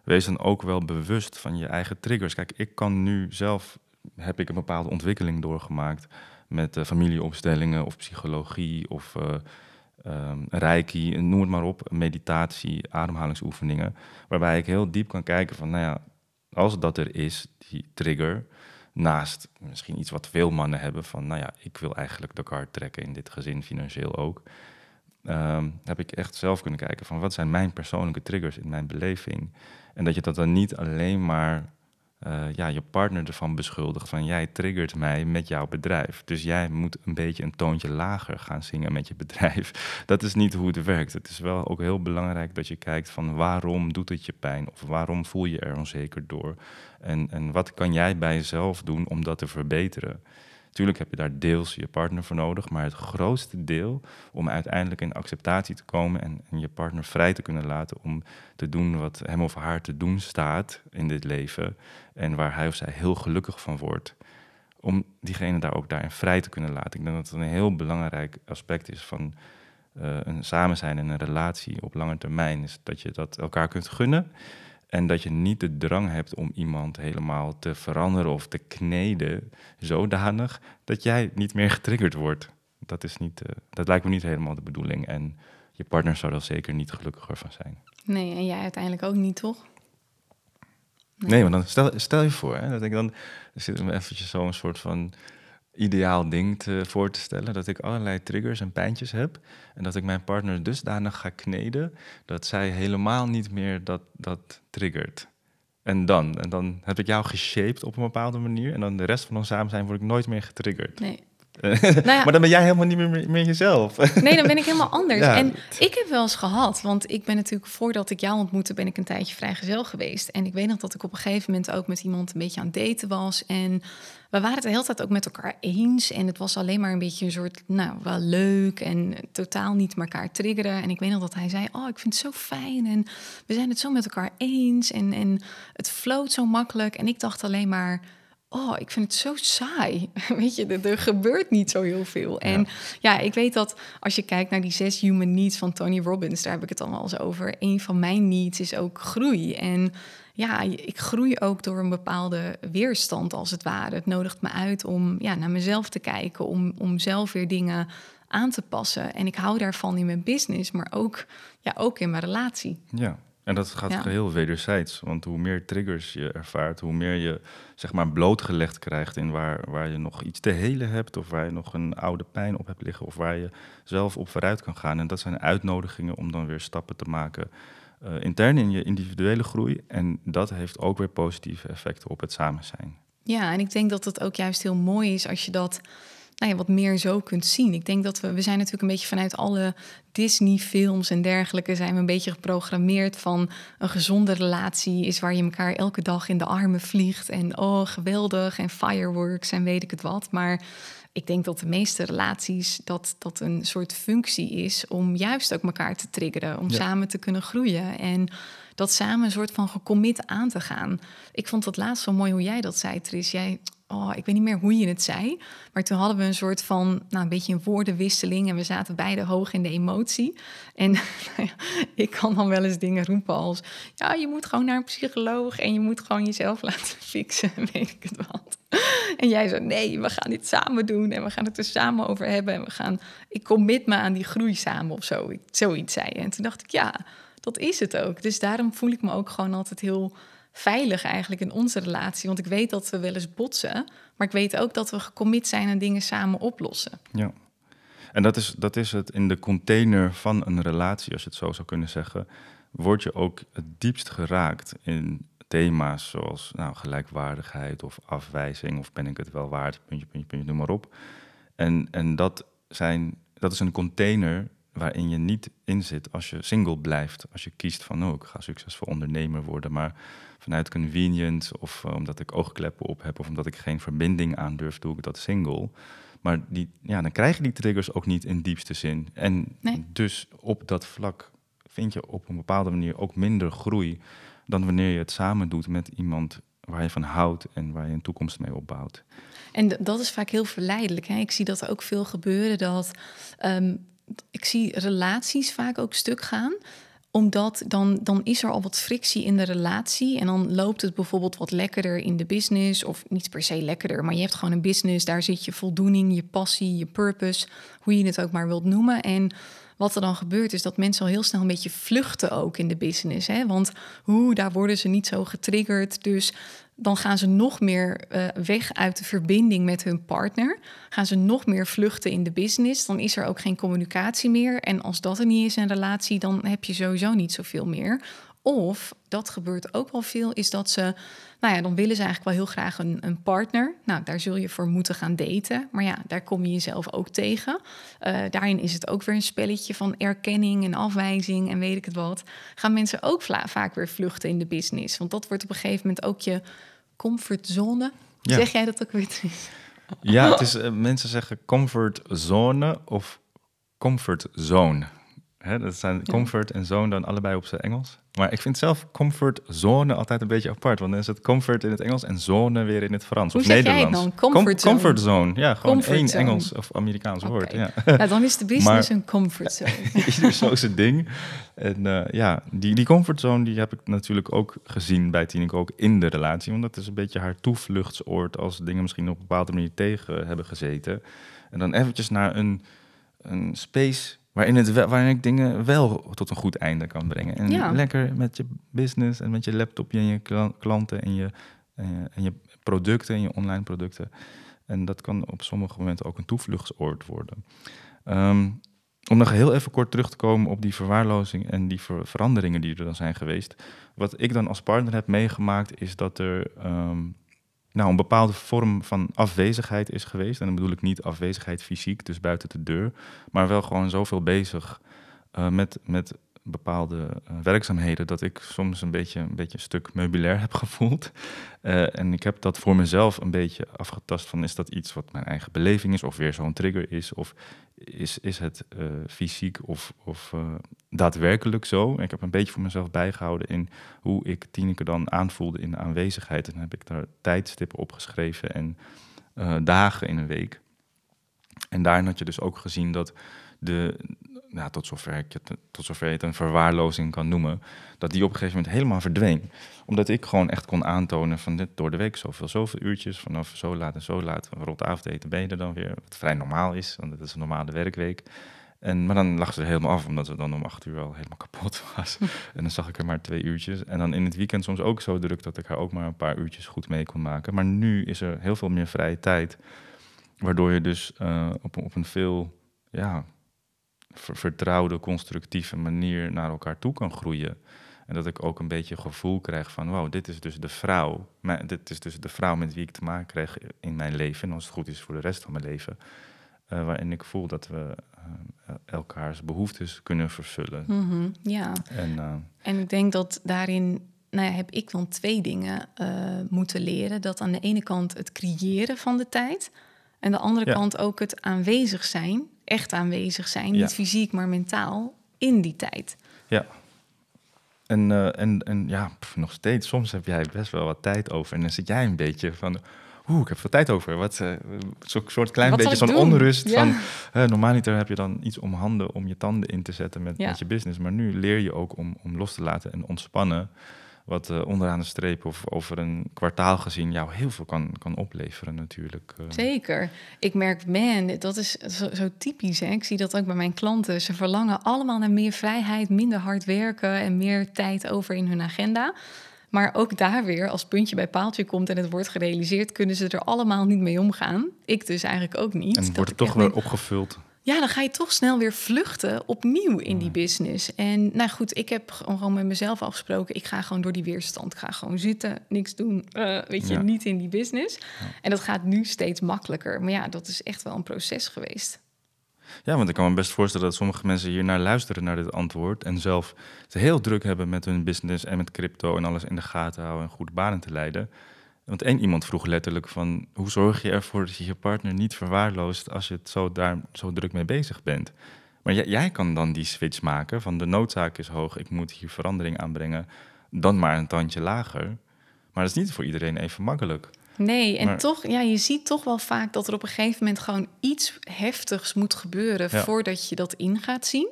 wees dan ook wel bewust van je eigen triggers. Kijk, ik kan nu zelf, heb ik een bepaalde ontwikkeling doorgemaakt met uh, familieopstellingen of psychologie of uh, reiki, noem het maar op, meditatie, ademhalingsoefeningen, waarbij ik heel diep kan kijken van, nou ja, als dat er is, die trigger, naast misschien iets wat veel mannen hebben van, nou ja, ik wil eigenlijk de kaart trekken in dit gezin, financieel ook, um, heb ik echt zelf kunnen kijken van wat zijn mijn persoonlijke triggers in mijn beleving. En dat je dat dan niet alleen maar uh, ja, je partner ervan beschuldigt van jij triggert mij met jouw bedrijf. Dus jij moet een beetje een toontje lager gaan zingen met je (laughs) bedrijf. Dat is niet hoe het werkt. Het is wel ook heel belangrijk dat je kijkt van waarom doet het je pijn of waarom voel je er onzeker door. En, en wat kan jij bij jezelf doen om dat te verbeteren. Tuurlijk heb je daar deels je partner voor nodig, maar het grootste deel om uiteindelijk in acceptatie te komen en, en, je partner vrij te kunnen laten om te doen wat hem of haar te doen staat in dit leven en waar hij of zij heel gelukkig van wordt, om diegene daar ook daarin vrij te kunnen laten. Ik denk dat het een heel belangrijk aspect is van uh, een samen zijn en een relatie op lange termijn, is dat je dat elkaar kunt gunnen. En dat je niet de drang hebt om iemand helemaal te veranderen of te kneden, zodanig dat jij niet meer getriggerd wordt. Dat, is niet, uh, dat lijkt me niet helemaal de bedoeling. En je partner zou er zeker niet gelukkiger van zijn. Nee, en jij uiteindelijk ook niet, toch? Nee, nee maar dan stel, stel je voor, hè, dat ik dan zit me eventjes zo'n soort van ideaal ding te, voor te stellen. Dat ik allerlei triggers en pijntjes heb. En dat ik mijn partner dusdanig ga kneden dat zij helemaal niet meer dat, dat triggert. En dan, en dan heb ik jou geshaped op een bepaalde manier. En dan de rest van ons samen zijn word ik nooit meer getriggerd. Nee. (laughs) Nou ja. maar dan ben jij helemaal niet meer, meer jezelf. Nee, dan ben ik helemaal (laughs) anders. Ja. En ik heb wel eens gehad, want ik ben natuurlijk voordat ik jou ontmoette, ben ik een tijdje vrijgezel geweest. En ik weet nog dat ik op een gegeven moment ook met iemand een beetje aan het daten was. En we waren het de hele tijd ook met elkaar eens. En het was alleen maar een beetje een soort, nou, wel leuk en totaal niet elkaar triggeren. En ik weet nog dat hij zei, oh, ik vind het zo fijn en we zijn het zo met elkaar eens. En, en het floot zo makkelijk. En ik dacht alleen maar, oh, ik vind het zo saai. (laughs) Weet je, er, er gebeurt niet zo heel veel. En ja, ik weet dat als je kijkt naar die zes human needs van Tony Robbins, daar heb ik het allemaal eens over. Een van mijn needs is ook groei. En ja, ik groei ook door een bepaalde weerstand als het ware. Het nodigt me uit om ja, naar mezelf te kijken, om, om zelf weer dingen aan te passen. En ik hou daarvan in mijn business, maar ook, ja, ook in mijn relatie. Ja, en dat gaat Ja. geheel wederzijds. Want hoe meer triggers je ervaart, hoe meer je zeg maar blootgelegd krijgt in waar, waar je nog iets te helen hebt, of waar je nog een oude pijn op hebt liggen, of waar je zelf op vooruit kan gaan. En dat zijn uitnodigingen om dan weer stappen te maken eh, intern in je individuele groei. En dat heeft ook weer positieve effecten op het samen zijn. Ja, en ik denk dat het ook juist heel mooi is als je dat nou ja, wat meer zo kunt zien. Ik denk dat we, we zijn natuurlijk een beetje vanuit alle Disney-films en dergelijke, zijn we een beetje geprogrammeerd van een gezonde relatie is waar je elkaar elke dag in de armen vliegt en oh geweldig en fireworks en weet ik het wat. Maar ik denk dat de meeste relaties dat dat een soort functie is om juist ook elkaar te triggeren, om Ja. samen te kunnen groeien en dat samen een soort van gecommit aan te gaan. Ik vond het laatst zo mooi hoe jij dat zei, Tris. Jij, oh, ik weet niet meer hoe je het zei, maar toen hadden we een soort van, nou, een beetje een woordenwisseling en we zaten beide hoog in de emotie. En (laughs) ik kan dan wel eens dingen roepen als, ja, je moet gewoon naar een psycholoog en je moet gewoon jezelf (laughs) laten fixen, en (laughs) weet ik het wat. En jij zo, nee, we gaan dit samen doen en we gaan het er samen over hebben en we gaan, ik commit me aan die groei samen of zo, zoiets zei. En toen dacht ik, ja, dat is het ook. Dus daarom voel ik me ook gewoon altijd heel veilig eigenlijk in onze relatie. Want ik weet dat we wel eens botsen, maar ik weet ook dat we gecommit zijn en dingen samen oplossen. Ja. En dat is, dat is het in de container van een relatie, als je het zo zou kunnen zeggen, word je ook het diepst geraakt in thema's zoals nou, gelijkwaardigheid of afwijzing of ben ik het wel waard, puntje, puntje, puntje, noem maar op. En, en dat, zijn, dat is een container waarin je niet in zit als je single blijft. Als je kiest van, oh, ik ga succesvol ondernemer worden, maar vanuit convenience of eh, omdat ik oogkleppen op heb of omdat ik geen verbinding aandurf, doe ik dat single. Maar die, ja, dan krijg je die triggers ook niet in diepste zin. En Nee. dus op dat vlak vind je op een bepaalde manier ook minder groei dan wanneer je het samen doet met iemand waar je van houdt en waar je een toekomst mee opbouwt. En dat is vaak heel verleidelijk. Hè? Ik zie dat ook veel gebeuren. Dat ehm, ik zie relaties vaak ook stuk gaan omdat dan, dan is er al wat frictie in de relatie. En dan loopt het bijvoorbeeld wat lekkerder in de business. Of niet per se lekkerder, maar je hebt gewoon een business. Daar zit je voldoening, je passie, je purpose. Hoe je het ook maar wilt noemen. En wat er dan gebeurt is dat mensen al heel snel een beetje vluchten ook in de business. Hè? Want hoe, daar worden ze niet zo getriggerd. Dus dan gaan ze nog meer eh, weg uit de verbinding met hun partner. Gaan ze nog meer vluchten in de business. Dan is er ook geen communicatie meer. En als dat er niet is in een relatie, dan heb je sowieso niet zoveel meer. Of, dat gebeurt ook wel veel, is dat ze... Nou ja, dan willen ze eigenlijk wel heel graag een, een partner. Nou, daar zul je voor moeten gaan daten. Maar ja, daar kom je jezelf ook tegen. Uh, daarin is het ook weer een spelletje van erkenning en afwijzing en weet ik het wat. Gaan mensen ook vaak weer vluchten in de business. Want dat wordt op een gegeven moment ook je comfortzone. Ja. Zeg jij dat ook weer? Ja, het is, uh, mensen zeggen comfortzone of comfortzone. Hè, dat zijn comfort en zone dan allebei op zijn Engels. Maar ik vind zelf comfortzone altijd een beetje apart. Want dan is het comfort in het Engels en zone weer in het Frans Hoe of zeg Nederlands. Jij dan? Comfort Com comfort zone. Ja, gewoon comfort één zone. Engels of Amerikaans okay. woord. Ja. (laughs) Nou, dan is de business maar, een comfort zone. (laughs) ieder zo zijn ding. En uh, ja, die, die comfortzone die heb ik natuurlijk ook gezien bij Tineke ook in de relatie. Want dat is een beetje haar toevluchtsoord als dingen misschien op een bepaalde manier tegen hebben gezeten. En dan eventjes naar een, een space waarin, het, waarin ik dingen wel tot een goed einde kan brengen. En Ja. lekker met je business en met je laptopje en je kla- klanten en je, en je, en je producten en je online producten. En dat kan op sommige momenten ook een toevluchtsoord worden. Ehm, om nog heel even kort terug te komen op die verwaarlozing en die ver- veranderingen die er dan zijn geweest. Wat ik dan als partner heb meegemaakt, is dat er. ehm, nou, een bepaalde vorm van afwezigheid is geweest. En dan bedoel ik niet afwezigheid fysiek, dus buiten de deur, maar wel gewoon zoveel bezig uh, met, met bepaalde uh, werkzaamheden dat ik soms een beetje, een beetje een stuk meubilair heb gevoeld. Uh, en ik heb dat voor mezelf een beetje afgetast van is dat iets wat mijn eigen beleving is of weer zo'n trigger is of is, is het uh, fysiek of, of daadwerkelijk zo. En ik heb een beetje voor mezelf bijgehouden in hoe ik Tineke dan aanvoelde in de aanwezigheid. En heb ik daar tijdstippen opgeschreven en dagen in een week. En daarin had je dus ook gezien dat de, nou, tot, zover ik het, tot zover je het een verwaarlozing kan noemen, dat die op een gegeven moment helemaal verdween. Omdat ik gewoon echt kon aantonen van dit door de week zoveel, zoveel uurtjes, vanaf zo laat en zo laat, rond avondeten ben je er dan weer, wat vrij normaal is, want het is een normale werkweek. En, maar dan lag ze helemaal af, omdat ze dan om acht uur al helemaal kapot (laughs) was. en dan zag ik er maar twee uurtjes. En dan in het weekend soms ook zo druk dat ik haar ook maar een paar uurtjes goed mee kon maken. Maar nu is er heel veel meer vrije tijd, waardoor je dus uh, op, op een veel ja, vertrouwde, constructieve manier naar elkaar toe kan groeien. En dat ik ook een beetje gevoel krijg van, wow, dit is dus de vrouw. Maar dit is dus de vrouw met wie ik te maken krijg in mijn leven. En als het goed is voor de rest van mijn leven. Uh, waarin ik voel dat we uh, elkaars behoeftes kunnen vervullen. Mm -hmm, ja. En, uh, en ik denk dat daarin nou ja, heb ik dan twee dingen moeten leren. Dat aan de ene kant het creëren van de tijd. En de andere Ja. kant ook het aanwezig zijn, echt aanwezig zijn, Ja. niet fysiek, maar mentaal, in die tijd. Ja. En, eh, en, en ja, pff, nog steeds, soms heb jij best wel wat tijd over. En dan zit jij een beetje van, oeh, ik heb veel tijd over. Wat, eh, Zo'n soort klein Wat beetje zo'n doen? onrust Ja. van... normaliter heb je dan iets om handen om je tanden in te zetten met, Ja. met je business. Maar nu leer je ook om, om los te laten en ontspannen. Wat eh, onderaan de streep of over een kwartaal gezien jou heel veel kan, kan opleveren natuurlijk. eh. Zeker. Ik merk, man, dat is zo, zo typisch. Hè? Ik zie dat ook bij mijn klanten. Ze verlangen allemaal naar meer vrijheid, minder hard werken en meer tijd over in hun agenda. Maar ook daar weer, als puntje bij paaltje komt en het wordt gerealiseerd, kunnen ze er allemaal niet mee omgaan. Ik dus eigenlijk ook niet. En wordt het toch weer opgevuld. Ja, dan ga je toch snel weer vluchten opnieuw in die business. En nou goed, ik heb gewoon met mezelf afgesproken. Ik ga gewoon door die weerstand. Ik ga gewoon zitten, niks doen. eh, weet je, Ja. niet in die business. En dat gaat nu steeds makkelijker. Maar ja, dat is echt wel een proces geweest. Ja, want ik kan me best voorstellen dat sommige mensen hier naar luisteren naar dit antwoord en zelf het heel druk hebben met hun business en met crypto en alles in de gaten houden en goede banen te leiden. Want één iemand vroeg letterlijk van hoe zorg je ervoor dat je je partner niet verwaarloost als je het zo daar zo druk mee bezig bent. Maar jij, jij kan dan die switch maken van de noodzaak is hoog, ik moet hier verandering aanbrengen, dan maar een tandje lager. Maar dat is niet voor iedereen even makkelijk. Nee, en Maar- toch, ja, je ziet toch wel vaak dat er op een gegeven moment gewoon iets heftigs moet gebeuren Ja. voordat je dat in gaat zien.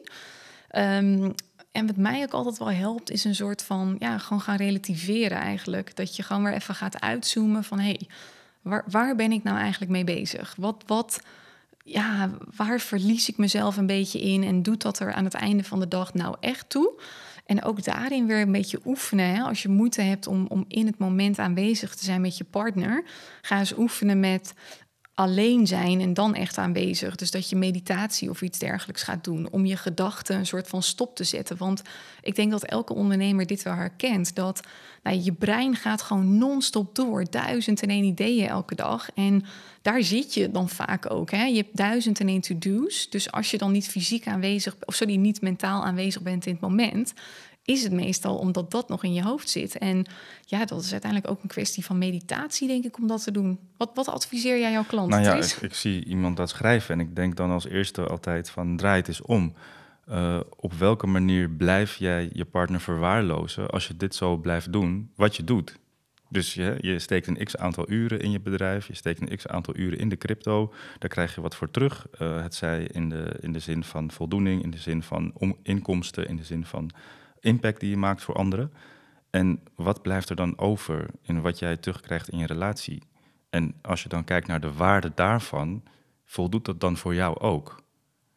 Ehm, en wat mij ook altijd wel helpt, is een soort van, ja, gewoon gaan relativeren eigenlijk. Dat je gewoon weer even gaat uitzoomen van, hé, hey, waar, waar ben ik nou eigenlijk mee bezig? Wat, wat, ja, waar verlies ik mezelf een beetje in? En doet dat er aan het einde van de dag nou echt toe? En ook daarin weer een beetje oefenen. Hè? Als je moeite hebt om, om in het moment aanwezig te zijn met je partner, ga eens oefenen met alleen zijn en dan echt aanwezig. Dus dat je meditatie of iets dergelijks gaat doen om je gedachten een soort van stop te zetten. Want ik denk dat elke ondernemer dit wel herkent. Dat nou, je brein gaat gewoon non-stop door. Duizend en één ideeën elke dag. En daar zit je dan vaak ook. Hè? Je hebt duizend en één to-do's. Dus als je dan niet fysiek aanwezig, of sorry, niet mentaal aanwezig bent in het moment, is het meestal omdat dat nog in je hoofd zit. En ja, dat is uiteindelijk ook een kwestie van meditatie, denk ik, om dat te doen. Wat, wat adviseer jij jouw klanten? Nou ja, ik, ik zie iemand dat schrijven en ik denk dan als eerste altijd van draai het eens om. Eh, op welke manier blijf jij je partner verwaarlozen als je dit zo blijft doen, wat je doet? Dus je, je steekt een x aantal uren in je bedrijf, je steekt een x aantal uren in de crypto, daar krijg je wat voor terug. Eh, het zij in de, in de zin van voldoening, in de zin van om, inkomsten, in de zin van impact die je maakt voor anderen. En wat blijft er dan over in wat jij terugkrijgt in je relatie? En als je dan kijkt naar de waarde daarvan, voldoet dat dan voor jou ook?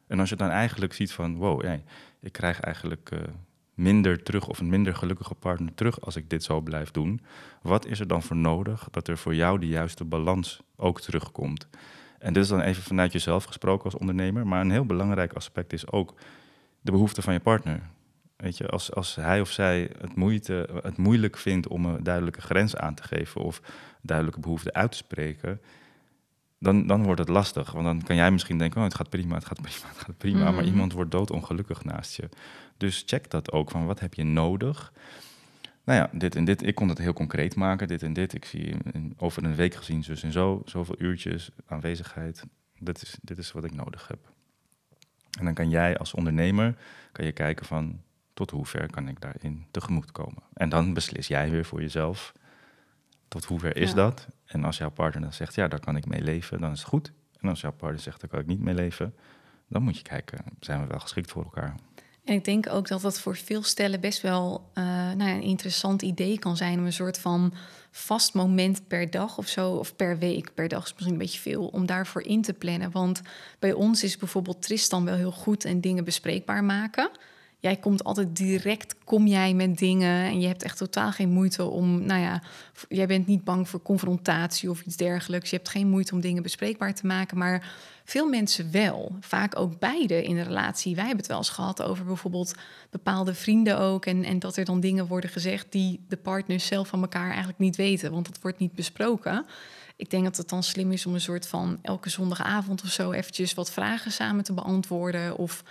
En als je dan eigenlijk ziet van, wow, ik krijg eigenlijk eh, minder terug of een minder gelukkige partner terug als ik dit zo blijf doen, wat is er dan voor nodig dat er voor jou de juiste balans ook terugkomt? En dit is dan even vanuit jezelf gesproken als ondernemer, maar een heel belangrijk aspect is ook de behoefte van je partner. Weet je, als, als hij of zij het, moeite, het moeilijk vindt om een duidelijke grens aan te geven of duidelijke behoeften uit te spreken, dan, dan wordt het lastig. Want dan kan jij misschien denken, oh, het gaat prima, het gaat prima, het gaat prima. Maar Mhm. iemand wordt doodongelukkig naast je. Dus check dat ook, van wat heb je nodig? Nou ja, dit en dit, ik kon het heel concreet maken, dit en dit. Ik zie in- over een week gezien, zus en zo, zoveel uurtjes, aanwezigheid. Dit is, dit is wat ik nodig heb. En dan kan jij als ondernemer kan je kijken van tot hoe ver kan ik daarin tegemoet komen. En dan beslis jij weer voor jezelf tot hoe ver is Ja. dat. En als jouw partner dan zegt ja, daar kan ik mee leven, dan is het goed. En als jouw partner zegt daar kan ik niet mee leven, dan moet je kijken, zijn we wel geschikt voor elkaar. En ik denk ook dat dat voor veel stellen best wel eh, nou ja, een interessant idee kan zijn om een soort van vast moment per dag of zo, of per week. Per dag is misschien een beetje veel om daarvoor in te plannen. Want bij ons is bijvoorbeeld Tristan wel heel goed en dingen bespreekbaar maken. Jij komt altijd direct, kom jij met dingen en je hebt echt totaal geen moeite om, nou ja, jij bent niet bang voor confrontatie of iets dergelijks. Je hebt geen moeite om dingen bespreekbaar te maken, maar veel mensen wel. Vaak ook beide in de relatie. Wij hebben het wel eens gehad over bijvoorbeeld bepaalde vrienden ook. En, en dat er dan dingen worden gezegd die de partners zelf van elkaar eigenlijk niet weten. Want dat wordt niet besproken. Ik denk dat het dan slim is om een soort van elke zondagavond of zo eventjes wat vragen samen te beantwoorden. Of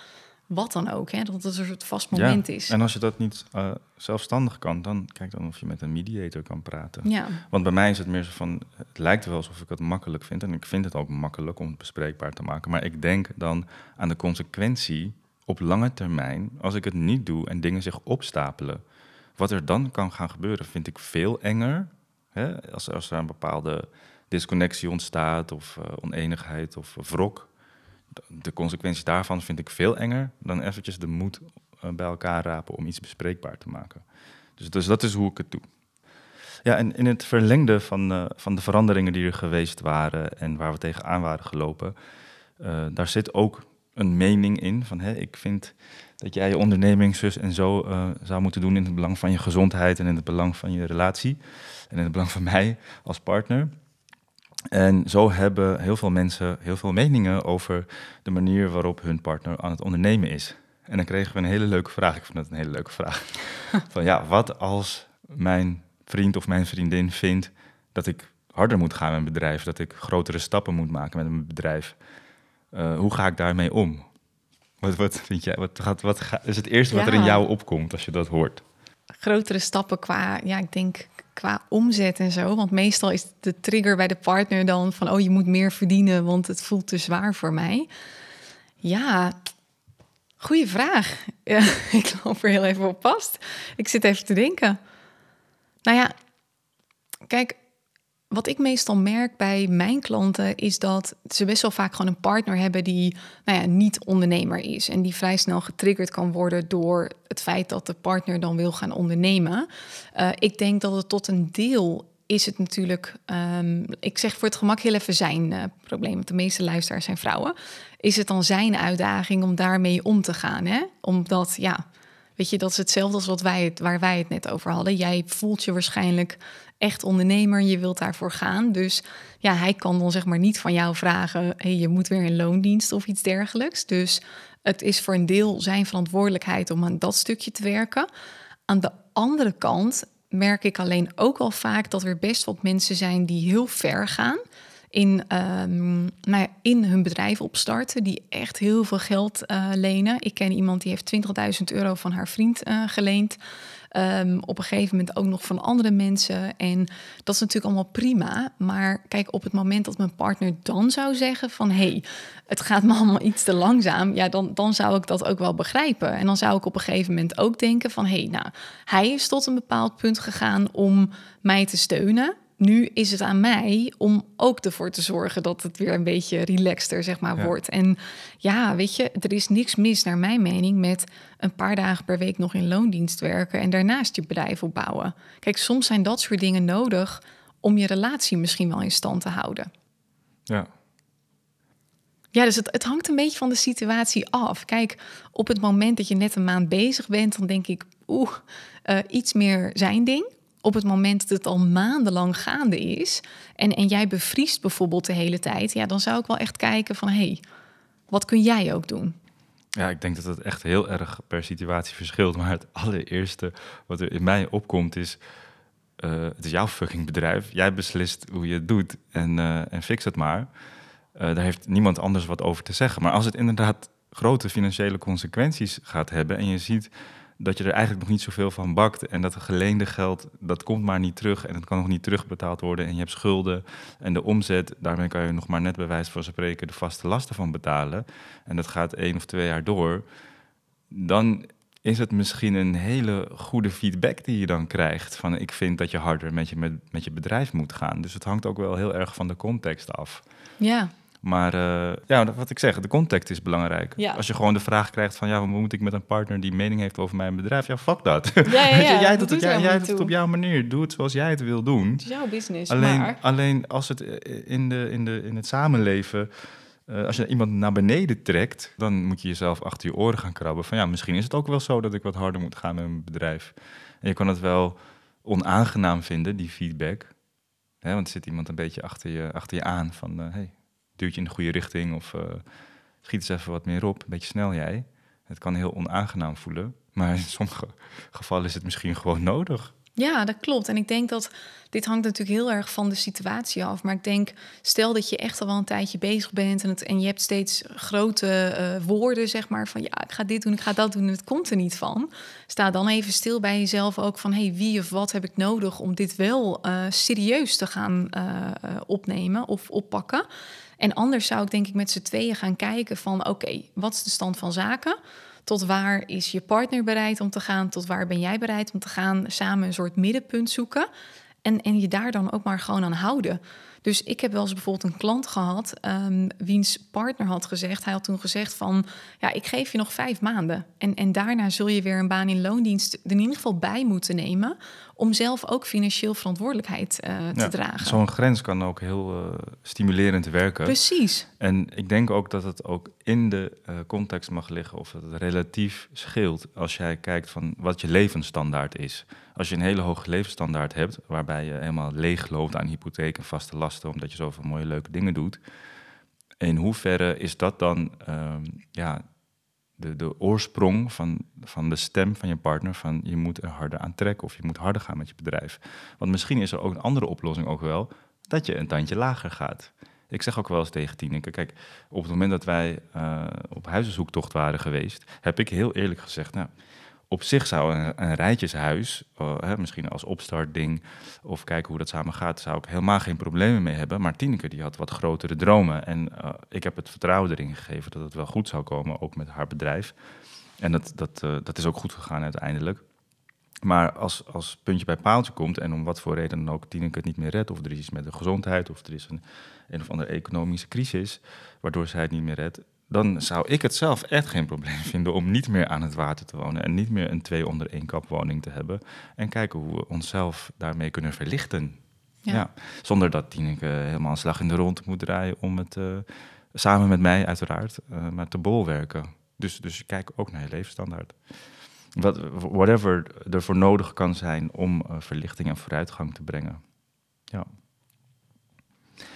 wat dan ook. Hè? Dat het een soort vast moment is. En als je dat niet eh, zelfstandig kan, dan kijk dan of je met een mediator kan praten. Ja, Want bij mij is het meer zo van, het lijkt wel alsof ik het makkelijk vind. En ik vind het ook makkelijk om het bespreekbaar te maken. Maar ik denk dan aan de consequentie op lange termijn, als ik het niet doe en dingen zich opstapelen. Wat er dan kan gaan gebeuren, vind ik veel enger. Hè? Als, als er een bepaalde disconnectie ontstaat, of uh, oneenigheid of wrok. De consequenties daarvan vind ik veel enger dan eventjes de moed uh, bij elkaar rapen om iets bespreekbaar te maken. Dus, dus dat is hoe ik het doe. Ja, en in het verlengde van, uh, van de veranderingen die er geweest waren en waar we tegenaan waren gelopen, uh, daar zit ook een mening in van hé, ik vind dat jij je onderneming zus en zo zou moeten doen in het belang van je gezondheid en in het belang van je relatie en in het belang van mij als partner. En zo hebben heel veel mensen heel veel meningen over de manier waarop hun partner aan het ondernemen is. En dan kregen we een hele leuke vraag. Ik vond het een hele leuke vraag. (laughs) Van ja, wat als mijn vriend of mijn vriendin vindt dat ik harder moet gaan met mijn bedrijf, dat ik grotere stappen moet maken met mijn bedrijf. Uh, hoe ga ik daarmee om? Wat, wat vind jij? Wat, gaat, wat ga, is het eerste wat er in jou opkomt als je dat hoort? Grotere stappen qua, ja, ik denk qua omzet en zo. Want meestal is de trigger bij de partner dan van, oh, je moet meer verdienen, want het voelt te zwaar voor mij. Ja, goede vraag. (laughs) Ja, ik loop er heel even op vast. Ik zit even te denken. Nou ja, kijk, wat ik meestal merk bij mijn klanten is dat ze best wel vaak gewoon een partner hebben die nou ja, niet ondernemer is. En die vrij snel getriggerd kan worden door het feit dat de partner dan wil gaan ondernemen. Uh, ik denk dat het tot een deel is het natuurlijk, um, ik zeg voor het gemak heel even zijn uh, probleem. Want de meeste luisteraars zijn vrouwen. Is het dan zijn uitdaging om daarmee om te gaan? Hè? Omdat, ja, weet je, dat is hetzelfde als wat wij het, waar wij het net over hadden. Jij voelt je waarschijnlijk echt ondernemer, je wilt daarvoor gaan. Dus ja, hij kan dan zeg maar niet van jou vragen: hey, je moet weer in loondienst of iets dergelijks. Dus het is voor een deel zijn verantwoordelijkheid om aan dat stukje te werken. Aan de andere kant merk ik alleen ook al vaak dat er best wat mensen zijn die heel ver gaan. In, um, nou ja, in hun bedrijf opstarten, die echt heel veel geld uh, lenen. Ik ken iemand die heeft 20.000 euro van haar vriend uh, geleend. Um, op een gegeven moment ook nog van andere mensen. En dat is natuurlijk allemaal prima. Maar kijk, op het moment dat mijn partner dan zou zeggen van... hé, hey, het gaat me allemaal iets te langzaam... ja, dan, dan zou ik dat ook wel begrijpen. En dan zou ik op een gegeven moment ook denken van... hé, hey, nou, hij is tot een bepaald punt gegaan om mij te steunen nu is het aan mij om ook ervoor te zorgen dat het weer een beetje relaxter, zeg maar, ja. wordt. En ja, weet je, er is niks mis, naar mijn mening, met een paar dagen per week nog in loondienst werken en daarnaast je bedrijf opbouwen. Kijk, soms zijn dat soort dingen nodig om je relatie misschien wel in stand te houden. Ja. Ja, dus het, het hangt een beetje van de situatie af. Kijk, op het moment dat je net een maand bezig bent, dan denk ik, oeh, uh, iets meer zijn ding op het moment dat het al maandenlang gaande is en, en jij bevriest bijvoorbeeld de hele tijd, ja, dan zou ik wel echt kijken van hé, hey, wat kun jij ook doen? Ja, ik denk dat het echt heel erg per situatie verschilt. Maar het allereerste wat er in mij opkomt is... eh, het is jouw fucking bedrijf. Jij beslist hoe je het doet en, eh, en fix het maar. Eh, daar heeft niemand anders wat over te zeggen. Maar als het inderdaad grote financiële consequenties gaat hebben... en je ziet dat je er eigenlijk nog niet zoveel van bakt... en dat geleende geld, dat komt maar niet terug... en het kan nog niet terugbetaald worden en je hebt schulden... en de omzet, daarmee kan je nog maar net bij wijze van spreken... de vaste lasten van betalen. En dat gaat één of twee jaar door. Dan is het misschien een hele goede feedback die je dan krijgt... van ik vind dat je harder met je, met, met je bedrijf moet gaan. Dus het hangt ook wel heel erg van de context af. Ja, Maar eh, ja, wat ik zeg, de context is belangrijk. Ja. Als je gewoon de vraag krijgt van... ja, hoe moet ik met een partner die mening heeft over mijn bedrijf? Ja, fuck dat. ja, ja, (laughs) Weet je, ja, jij dat doet het, jij, doet het op jouw manier. Doe het zoals jij het wil doen. Het is jouw business, Alleen, maar... alleen als het in, de, in, de, in het samenleven... eh, als je iemand naar beneden trekt, dan moet je jezelf achter je oren gaan krabben. Van ja, misschien is het ook wel zo dat ik wat harder moet gaan met mijn bedrijf. En je kan het wel onaangenaam vinden, die feedback. Hè, want er zit iemand een beetje achter je, achter je aan van... eh, hey, duwt je in de goede richting of eh, schiet eens even wat meer op. Een beetje snel jij. Het kan heel onaangenaam voelen. Maar in sommige gevallen is het misschien gewoon nodig. Ja, dat klopt. En ik denk dat dit hangt natuurlijk heel erg van de situatie af. Maar ik denk, stel dat je echt al wel een tijdje bezig bent en, het, en je hebt steeds grote eh, woorden, zeg maar, van ja, ik ga dit doen, ik ga dat doen en het komt er niet van. Sta dan even stil bij jezelf ook van, hey, wie of wat heb ik nodig om dit wel eh, serieus te gaan opnemen of oppakken. En anders zou ik denk ik met z'n tweeën gaan kijken van, oké, wat is de stand van zaken? Tot waar is je partner bereid om te gaan? Tot waar ben jij bereid om te gaan? Samen een soort middenpunt zoeken. En, en je daar dan ook maar gewoon aan houden. Dus ik heb wel eens bijvoorbeeld een klant gehad, ehm, wiens partner had gezegd, hij had toen gezegd van, ja, ik geef je nog vijf maanden. En, en daarna zul je weer een baan in loondienst in ieder geval bij moeten nemen, om zelf ook financieel verantwoordelijkheid eh, te Ja, dragen. Zo'n grens kan ook heel eh, stimulerend werken. Precies. En ik denk ook dat het ook in de eh, context mag liggen of dat het relatief scheelt als jij kijkt van wat je levensstandaard is. Als je een hele hoge levensstandaard hebt, waarbij je helemaal leeg loopt aan hypotheek en vaste lasten, omdat je zoveel mooie leuke dingen doet. In hoeverre is dat dan ehm, ja, de, de oorsprong van, van de stem van je partner van je moet er harder aan trekken of je moet harder gaan met je bedrijf. Want misschien is er ook een andere oplossing ook wel, dat je een tandje lager gaat. Ik zeg ook wel eens tegen Tineke, kijk, op het moment dat wij eh, op huizenzoektocht waren geweest, heb ik heel eerlijk gezegd, nou, op zich zou een, een rijtjeshuis, eh, misschien als opstartding, of kijken hoe dat samen gaat, zou ik helemaal geen problemen mee hebben. Maar Tineke die had wat grotere dromen en eh, ik heb het vertrouwen erin gegeven dat het wel goed zou komen, ook met haar bedrijf. En dat, dat, eh, dat is ook goed gegaan uiteindelijk. Maar als, als puntje bij paaltje komt en om wat voor reden dan ook Tineke het niet meer redt, of er is iets met de gezondheid, of er is een, een of andere economische crisis, waardoor zij het niet meer redt, dan zou ik het zelf echt geen probleem (laughs) vinden om niet meer aan het water te wonen en niet meer een twee onder één kap woning te hebben. En kijken hoe we onszelf daarmee kunnen verlichten. Ja. Ja. Zonder dat Tineke helemaal een slag in de rond moet draaien om het, eh, samen met mij uiteraard, eh, maar te bolwerken. Dus, dus kijk ook naar je levensstandaard. Wat, whatever er voor nodig kan zijn om eh, verlichting en vooruitgang te brengen. Ja.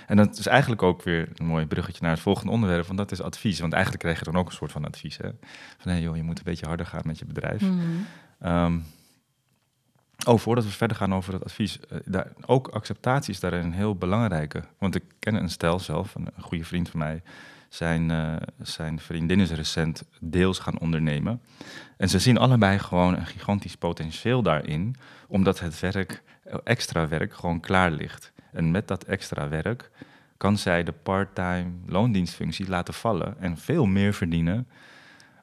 En dat is eigenlijk ook weer een mooi bruggetje naar het volgende onderwerp, want dat is advies. Want eigenlijk krijg je dan ook een soort van advies. Hè? Van hé joh, je moet een beetje harder gaan met je bedrijf. Mhm. Ehm, oh, voordat we verder gaan over het advies, eh, daar, ook acceptatie is daarin een heel belangrijke. Want ik ken een stel zelf, een, een goede vriend van mij. Zijn, eh, zijn vriendin is recent deels gaan ondernemen. En ze zien allebei gewoon een gigantisch potentieel daarin, omdat het werk, eh, extra werk, gewoon klaar ligt. En met dat extra werk kan zij de part-time loondienstfunctie laten vallen en veel meer verdienen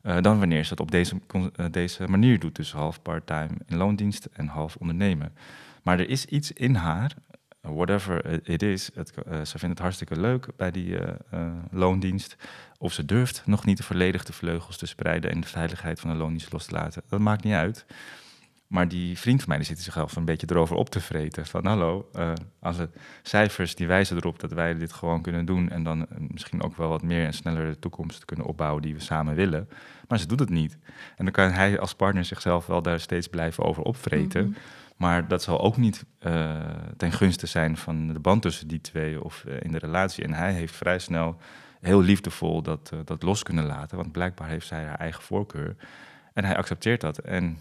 eh, dan wanneer ze het op deze, eh, deze manier doet. Dus half part-time in loondienst en half ondernemen. Maar er is iets in haar, whatever it is, het, eh, ze vindt het hartstikke leuk bij die loondienst. Of ze durft nog niet volledig de vleugels te spreiden en de veiligheid van de loondienst los te laten. Dat maakt niet uit. Maar die vriend van mij die zit zichzelf een beetje erover op te vreten. Van hallo, eh, als het cijfers die wijzen erop dat wij dit gewoon kunnen doen. En dan eh, misschien ook wel wat meer en sneller de toekomst kunnen opbouwen die we samen willen. Maar ze doet het niet. En dan kan hij als partner zichzelf wel daar steeds blijven over opvreten. Mhm. Maar dat zal ook niet eh, ten gunste zijn van de band tussen die twee of in de relatie. En hij heeft vrij snel heel liefdevol dat, dat los kunnen laten. Want blijkbaar heeft zij haar eigen voorkeur. En hij accepteert dat. En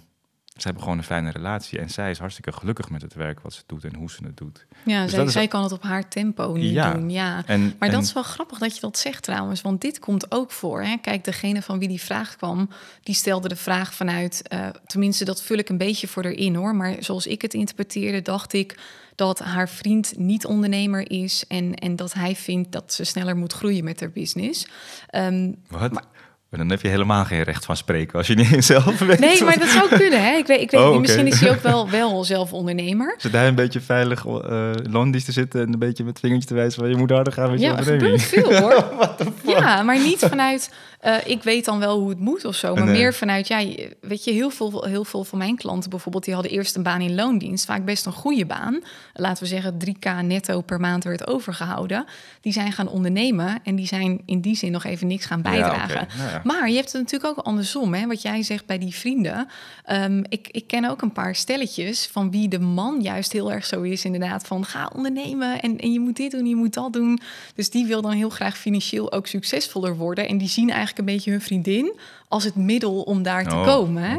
ze hebben gewoon een fijne relatie. En zij is hartstikke gelukkig met het werk wat ze doet en hoe ze het doet. Ja, Dus zij, dat is- zij kan het op haar tempo nu Ja. doen. Ja. En, Maar en- dat is wel grappig dat je dat zegt trouwens, want dit komt ook voor. Hè? Kijk, degene van wie die vraag kwam, die stelde de vraag vanuit, eh, tenminste dat vul ik een beetje voor erin hoor, maar zoals ik het interpreteerde, dacht ik dat haar vriend niet ondernemer is en, en dat hij vindt dat ze sneller moet groeien met haar business. Ehm, Wat? Maar dan heb je helemaal geen recht van spreken als je niet (laughs) zelf weet. nee, maar dat zou kunnen. Hè? Ik weet, ik weet Oh, misschien is hij ook wel, (laughs) wel zelf ondernemer. Zit hij een beetje veilig uh, londies te zitten en een beetje met vingertje te wijzen van je moet harder gaan met je Ja, er onderneming. gebeurt veel (laughs) hoor. ja, maar niet vanuit eh, ik weet dan wel hoe het moet of zo. Maar Nee. meer vanuit, ja, weet je, heel veel, heel veel van mijn klanten bijvoorbeeld, die hadden eerst een baan in loondienst. Vaak best een goede baan. Laten we zeggen 3k netto per maand werd overgehouden. Die zijn gaan ondernemen en die zijn in die zin nog even niks gaan Ja, bijdragen. Nou ja. Maar je hebt het natuurlijk ook andersom, hè? wat jij zegt bij die vrienden. Ehm, ik, ik ken ook een paar stelletjes van wie de man juist heel erg zo is, inderdaad, van ga ondernemen en, en je moet dit doen, je moet dat doen. Dus die wil dan heel graag financieel ook succesvoller worden. En die zien eigenlijk een beetje hun vriendin als het middel om daar te Oh, komen. Hè?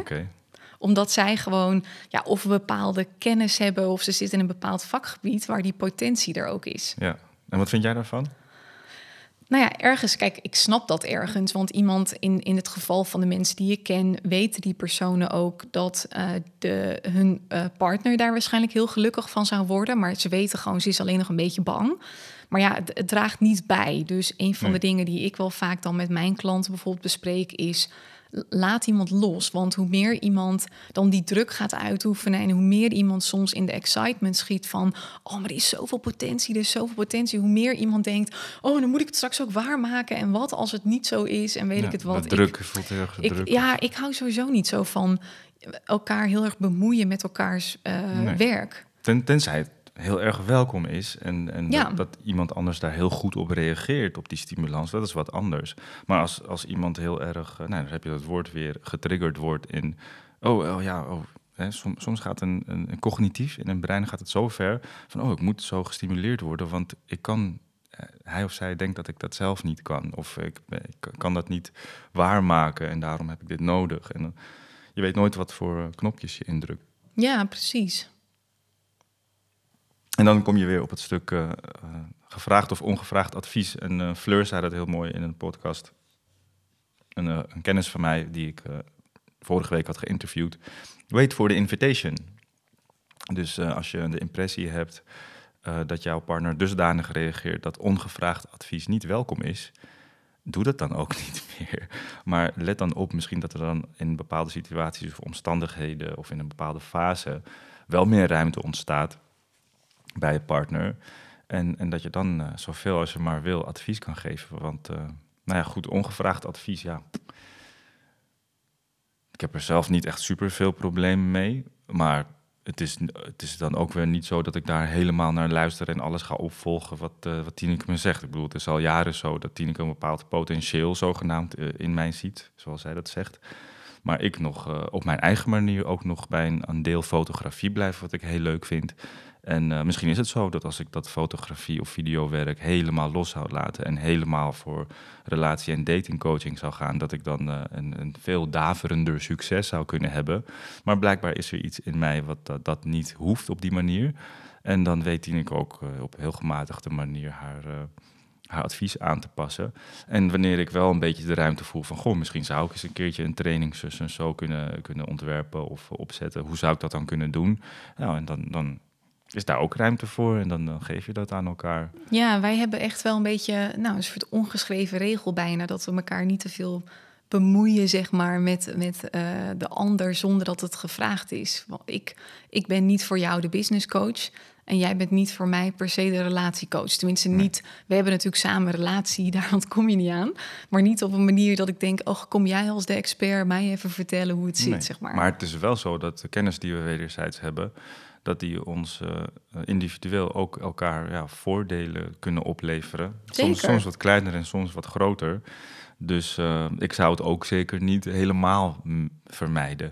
Omdat zij gewoon ja, of een bepaalde kennis hebben of ze zitten in een bepaald vakgebied waar die potentie er ook is. Ja. En wat vind jij daarvan? Nou ja, ergens, kijk, ik snap dat ergens. Want iemand in, in het geval van de mensen die ik ken, weten die personen ook dat eh, de, hun eh, partner daar waarschijnlijk heel gelukkig van zou worden. Maar ze weten gewoon, ze is alleen nog een beetje bang. Maar ja, het, het draagt niet bij. Dus een van Nee. de dingen die ik wel vaak dan met mijn klanten bijvoorbeeld bespreek is. Laat iemand los. Want hoe meer iemand dan die druk gaat uitoefenen. en hoe meer iemand soms in de excitement schiet van. Oh, maar er is zoveel potentie, er is zoveel potentie. Hoe meer iemand denkt. Oh, dan moet ik het straks ook waarmaken. En wat als het niet zo is? En weet Ja, ik het wat. dat Ik- druk voelt heel erg druk. ja, ik hou sowieso niet zo van elkaar heel erg bemoeien met elkaars eh, Nee. werk. Ten, tenzij het heel erg welkom is en, en Ja. dat, dat iemand anders daar heel goed op reageert, op die stimulans, dat is wat anders. Maar als, als iemand heel erg, eh, nou dan heb je dat woord weer, getriggerd wordt in, oh, oh ja, oh, hè, soms, soms gaat een, een, een cognitief in een brein gaat het zo ver van, oh, ik moet zo gestimuleerd worden, want ik kan, eh, hij of zij denkt dat ik dat zelf niet kan, of ik, ik kan dat niet waarmaken en daarom heb ik dit nodig. En dan, je weet nooit wat voor eh, knopjes je indrukt. Ja, precies. En dan kom je weer op het stuk eh, eh, gevraagd of ongevraagd advies. En eh, Fleur zei dat heel mooi in een podcast. Een, een kennis van mij die ik vorige week had geïnterviewd. Wait for the invitation. Dus als je de impressie hebt dat jouw partner dusdanig reageert dat ongevraagd advies niet welkom is, doe dat dan ook (laughs) niet meer. Maar let dan op misschien dat er dan in bepaalde situaties of omstandigheden of in een bepaalde fase wel meer ruimte ontstaat bij je partner. En, en dat je dan eh, zoveel als je maar wil advies kan geven. Want, eh, nou ja, goed, ongevraagd advies, ja. Ik heb er zelf niet echt super veel problemen mee. Maar het is, het is dan ook weer niet zo dat ik daar helemaal naar luister en alles ga opvolgen wat, eh wat Tineke me zegt. Ik bedoel, het is al jaren zo dat Tineke een bepaald potentieel zogenaamd in mij ziet, zoals zij dat zegt. Maar ik nog op mijn eigen manier ook nog bij een, een deel fotografie blijf, wat ik heel leuk vind. En eh, misschien is het zo dat als ik dat fotografie of videowerk helemaal los zou laten en helemaal voor relatie- en datingcoaching zou gaan, dat ik dan eh, een, een veel daverender succes zou kunnen hebben. Maar blijkbaar is er iets in mij wat dat, niet hoeft op die manier. En dan weet ik ook eh, op heel gematigde manier haar, haar advies aan te passen. En wanneer ik wel een beetje de ruimte voel van... goh, misschien zou ik eens een keertje een training zo kunnen, kunnen ontwerpen of opzetten. Hoe zou ik dat dan kunnen doen? Nou, en dan, dan is daar ook ruimte voor en dan, dan geef je dat aan elkaar. Ja, wij hebben echt wel een beetje, nou, een soort ongeschreven regel bijna, dat we elkaar niet te veel bemoeien, zeg maar, met, met eh, de ander zonder dat het gevraagd is. Want ik, ik ben niet voor jou de business coach en jij bent niet voor mij per se de relatiecoach. Tenminste, niet. We hebben natuurlijk samen een relatie, (laughs) daar ontkom je niet aan. Maar niet op een manier dat ik denk, oh, kom jij als de expert mij even vertellen hoe het zit, Nee. zeg maar. Maar het is wel zo dat de kennis die we wederzijds hebben, dat die ons eh, individueel ook elkaar ja, voordelen kunnen opleveren. Soms, Zeker. soms wat kleiner en soms wat groter. Dus eh, ik zou het ook zeker niet helemaal vermijden.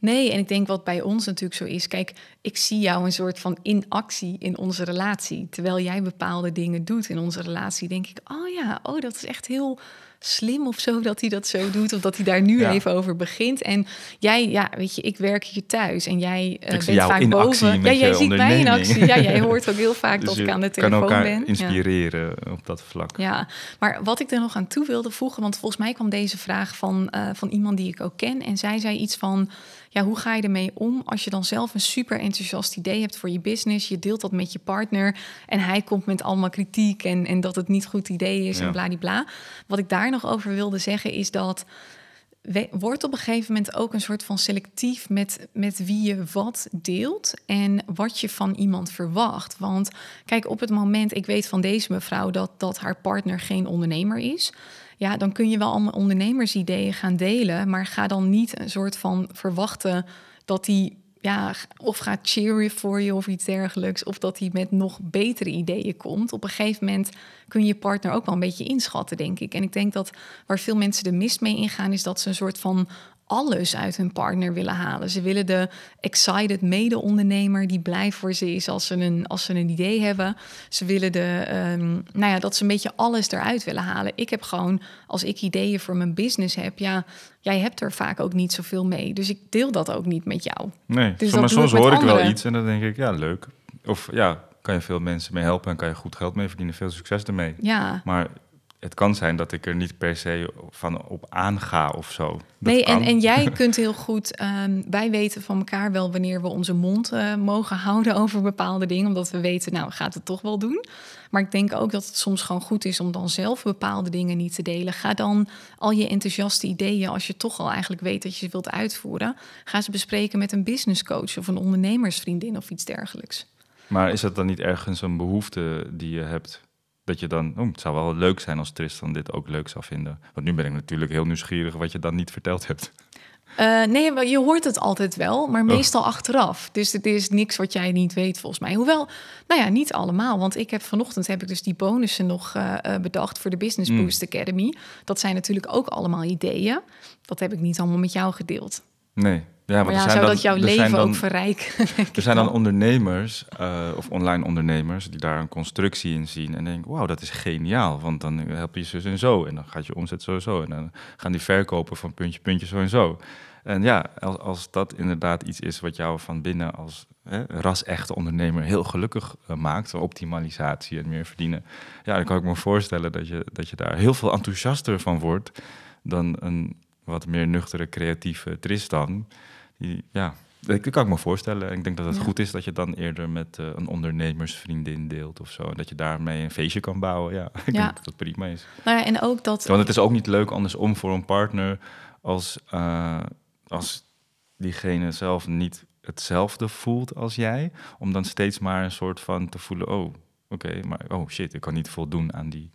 Nee, en ik denk wat bij ons natuurlijk zo is. Kijk, ik zie jou een soort van in actie in onze relatie. Terwijl jij bepaalde dingen doet in onze relatie, denk ik, oh ja, oh, dat is echt heel slim of zo dat hij dat zo doet. Of dat hij daar nu even over begint. En jij, ja, weet je, ik werk hier thuis en jij uh, bent vaak boven. Ja, jij ziet mij in actie. Ja, jij hoort ook heel vaak (laughs) dus dat ik aan de telefoon kan ben. inspireren op dat vlak. Ja, maar wat ik er nog aan toe wilde voegen, want volgens mij kwam deze vraag van, uh, van iemand die ik ook ken. En zij zei iets van ja, hoe ga je ermee om als je dan zelf een super enthousiast idee hebt voor je business, je deelt dat met je partner en hij komt met allemaal kritiek en, en dat het niet goed idee is en bladibla. Wat ik daar nog over wilde zeggen is dat wordt op een gegeven moment ook een soort van selectief met, met wie je wat deelt en wat je van iemand verwacht. Want kijk, op het moment, ik weet van deze mevrouw dat, dat haar partner geen ondernemer is ja, dan kun je wel allemaal ondernemersideeën gaan delen, maar ga dan niet een soort van verwachten dat hij ja, of gaat cheeren voor je of iets dergelijks, of dat hij met nog betere ideeën komt. Op een gegeven moment kun je je partner ook wel een beetje inschatten, denk ik. En ik denk dat waar veel mensen de mist mee ingaan, is dat ze een soort van alles uit hun partner willen halen. Ze willen de excited mede-ondernemer die blij voor ze is als ze een, als ze een idee hebben. Ze willen de, um, nou ja, dat ze een beetje alles eruit willen halen. Ik heb gewoon, als ik ideeën voor mijn business heb, ja, jij hebt er vaak ook niet zoveel mee. Dus ik deel dat ook niet met jou. Nee, dus maar soms hoor ik wel iets en dan denk ik, ja, leuk. Of ja, kan je veel mensen mee helpen en kan je goed geld mee verdienen. Veel succes ermee. Ja. Maar het kan zijn dat ik er niet per se van op aanga of zo. nee, en, en jij (laughs) kunt heel goed. Um, wij weten van elkaar wel wanneer we onze mond uh, mogen houden over bepaalde dingen. Omdat we weten, nou gaat het toch wel doen. Maar ik denk ook dat het soms gewoon goed is om dan zelf bepaalde dingen niet te delen. Ga dan al je enthousiaste ideeën, als je toch al eigenlijk weet dat je ze wilt uitvoeren, ga ze bespreken met een business coach of een ondernemersvriendin of iets dergelijks. Maar is dat dan niet ergens een behoefte die je hebt? Dat je dan, oh, het zou wel leuk zijn als Tristan dit ook leuk zou vinden. Want nu ben ik natuurlijk heel nieuwsgierig wat je dan niet verteld hebt. Uh, nee, je hoort het altijd wel, maar oh. meestal achteraf. Dus het is niks wat jij niet weet, volgens mij. Hoewel, nou ja, niet allemaal. Want ik heb vanochtend heb ik dus die bonussen nog uh, bedacht voor de Business mm. Boost Academy. Dat zijn natuurlijk ook allemaal ideeën. Dat heb ik niet allemaal met jou gedeeld. Nee, ja, maar, ja, zou dat jouw leven ook verrijken? (laughs) Er zijn dan ondernemers uh, of online ondernemers die daar een constructie in zien en denken: wauw, dat is geniaal, want dan help je zo en zo en dan gaat je omzet sowieso en dan gaan die verkopen van puntje, puntje zo en zo. En ja, als, als dat inderdaad iets is wat jou van binnen als hè, ras-echte ondernemer heel gelukkig uh, maakt, optimalisatie en meer verdienen, ja, dan kan ik me voorstellen dat je, dat je daar heel veel enthousiaster van wordt dan een wat meer nuchtere, creatieve Tristan ja, dat kan ik me voorstellen. Ik denk dat het goed is dat je dan eerder met uh, een ondernemersvriendin deelt of zo. En dat je daarmee een feestje kan bouwen. Ja, (laughs) ik denk dat dat prima is. Nou ja, en ook dat... Want het is ook niet leuk andersom voor een partner als, uh, als diegene zelf niet hetzelfde voelt als jij. Om dan steeds maar een soort van te voelen, oh, oké, maar oh shit, ik kan niet voldoen aan die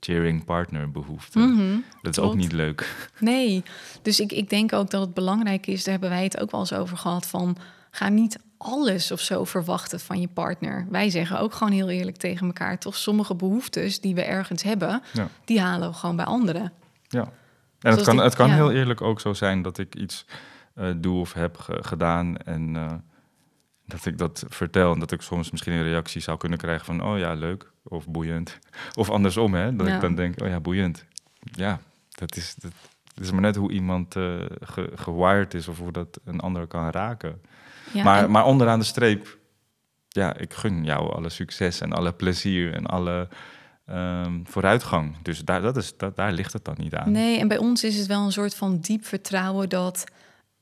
cheering partner behoefte. Mhm, dat is ook niet leuk. Nee, dus ik, ik denk ook dat het belangrijk is, daar hebben wij het ook wel eens over gehad, van ga niet alles of zo verwachten van je partner. Wij zeggen ook gewoon heel eerlijk tegen elkaar, toch sommige behoeftes die we ergens hebben, die halen we gewoon bij anderen. Ja, en het kan, het kan heel eerlijk ook zo zijn dat ik iets uh, doe of heb gedaan en... Uh, dat ik dat vertel en dat ik soms misschien een reactie zou kunnen krijgen van, oh ja, leuk of boeiend. (laughs) Of andersom, hè, dat ik dan denk, oh ja, boeiend. Ja, dat is, dat, is maar net hoe iemand uh, gewired is of hoe dat een ander kan raken. Ja, maar, maar onderaan de streep, ja, ik gun jou alle succes en alle plezier en alle um, vooruitgang. Dus daar, dat is, dat, daar ligt het dan niet aan. Nee, en bij ons is het wel een soort van diep vertrouwen dat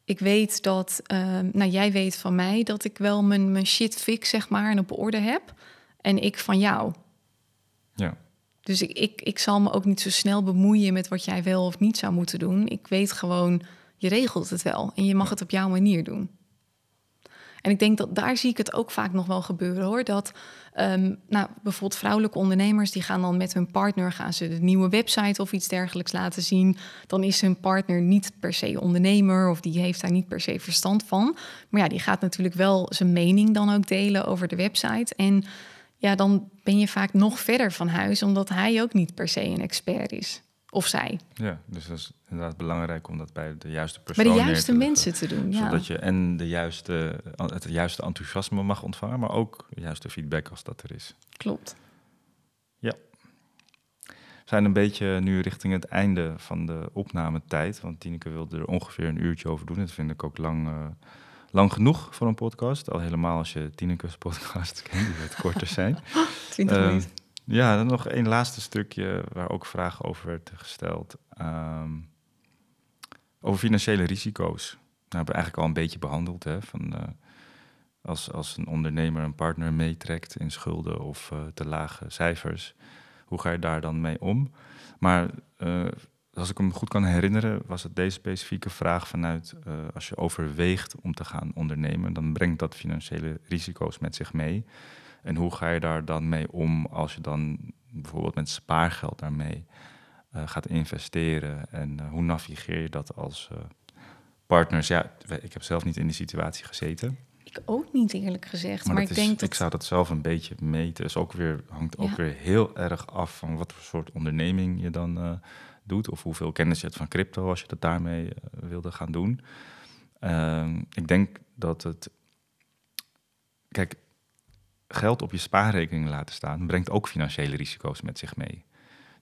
ik weet dat, uh, nou jij weet van mij dat ik wel mijn, mijn shit fix, zeg maar, en op orde heb. En ik van jou. Ja. Dus ik, ik, ik zal me ook niet zo snel bemoeien met wat jij wel of niet zou moeten doen. Ik weet gewoon, je regelt het wel en je mag het op jouw manier doen. En ik denk dat daar zie ik het ook vaak nog wel gebeuren hoor. Dat um, nou, bijvoorbeeld vrouwelijke ondernemers, die gaan dan met hun partner, gaan ze de nieuwe website of iets dergelijks laten zien. Dan is hun partner niet per se ondernemer of die heeft daar niet per se verstand van. Maar ja, die gaat natuurlijk wel zijn mening dan ook delen over de website. En ja, dan ben je vaak nog verder van huis, omdat hij ook niet per se een expert is of zij. Ja, dus dat is inderdaad belangrijk om dat bij de juiste persoon Bij de juiste te mensen te doen. Ja. Zodat je en de juiste, het juiste enthousiasme mag ontvangen, maar ook de juiste feedback als dat er is. Klopt. We zijn een beetje nu richting het einde van de opnametijd. Want Tineke wilde er ongeveer een uurtje over doen. Dat vind ik ook lang, eh, lang genoeg voor een podcast. Al helemaal als je Tineke's podcast (laughs) kent, die wat korter zijn. (laughs) 20 Eh, minuten. Ja, dan nog één laatste stukje waar ook vragen over werd gesteld. Ehm, over financiële risico's. Nou, hebben we eigenlijk al een beetje behandeld. Hè, van, eh, als, als een ondernemer een partner meetrekt in schulden of eh, te lage cijfers, hoe ga je daar dan mee om? Maar eh, als ik hem goed kan herinneren, was het deze specifieke vraag vanuit als je overweegt om te gaan ondernemen, dan brengt dat financiële risico's met zich mee. En hoe ga je daar dan mee om als je dan bijvoorbeeld met spaargeld daarmee eh, gaat investeren? En eh, hoe navigeer je dat als eh, partners? Ja, ik heb zelf niet in die situatie gezeten. Ik ook niet eerlijk gezegd. Maar, ik is- denk dat... ik zou dat zelf een beetje meten. Dus ook weer, hangt ook Ja. weer heel erg af van wat voor soort onderneming je dan doet. Of hoeveel kennis je hebt van crypto als je dat daarmee wilde gaan doen. Ehm, ik denk dat het. Kijk, geld op je spaarrekening laten staan brengt ook financiële risico's met zich mee.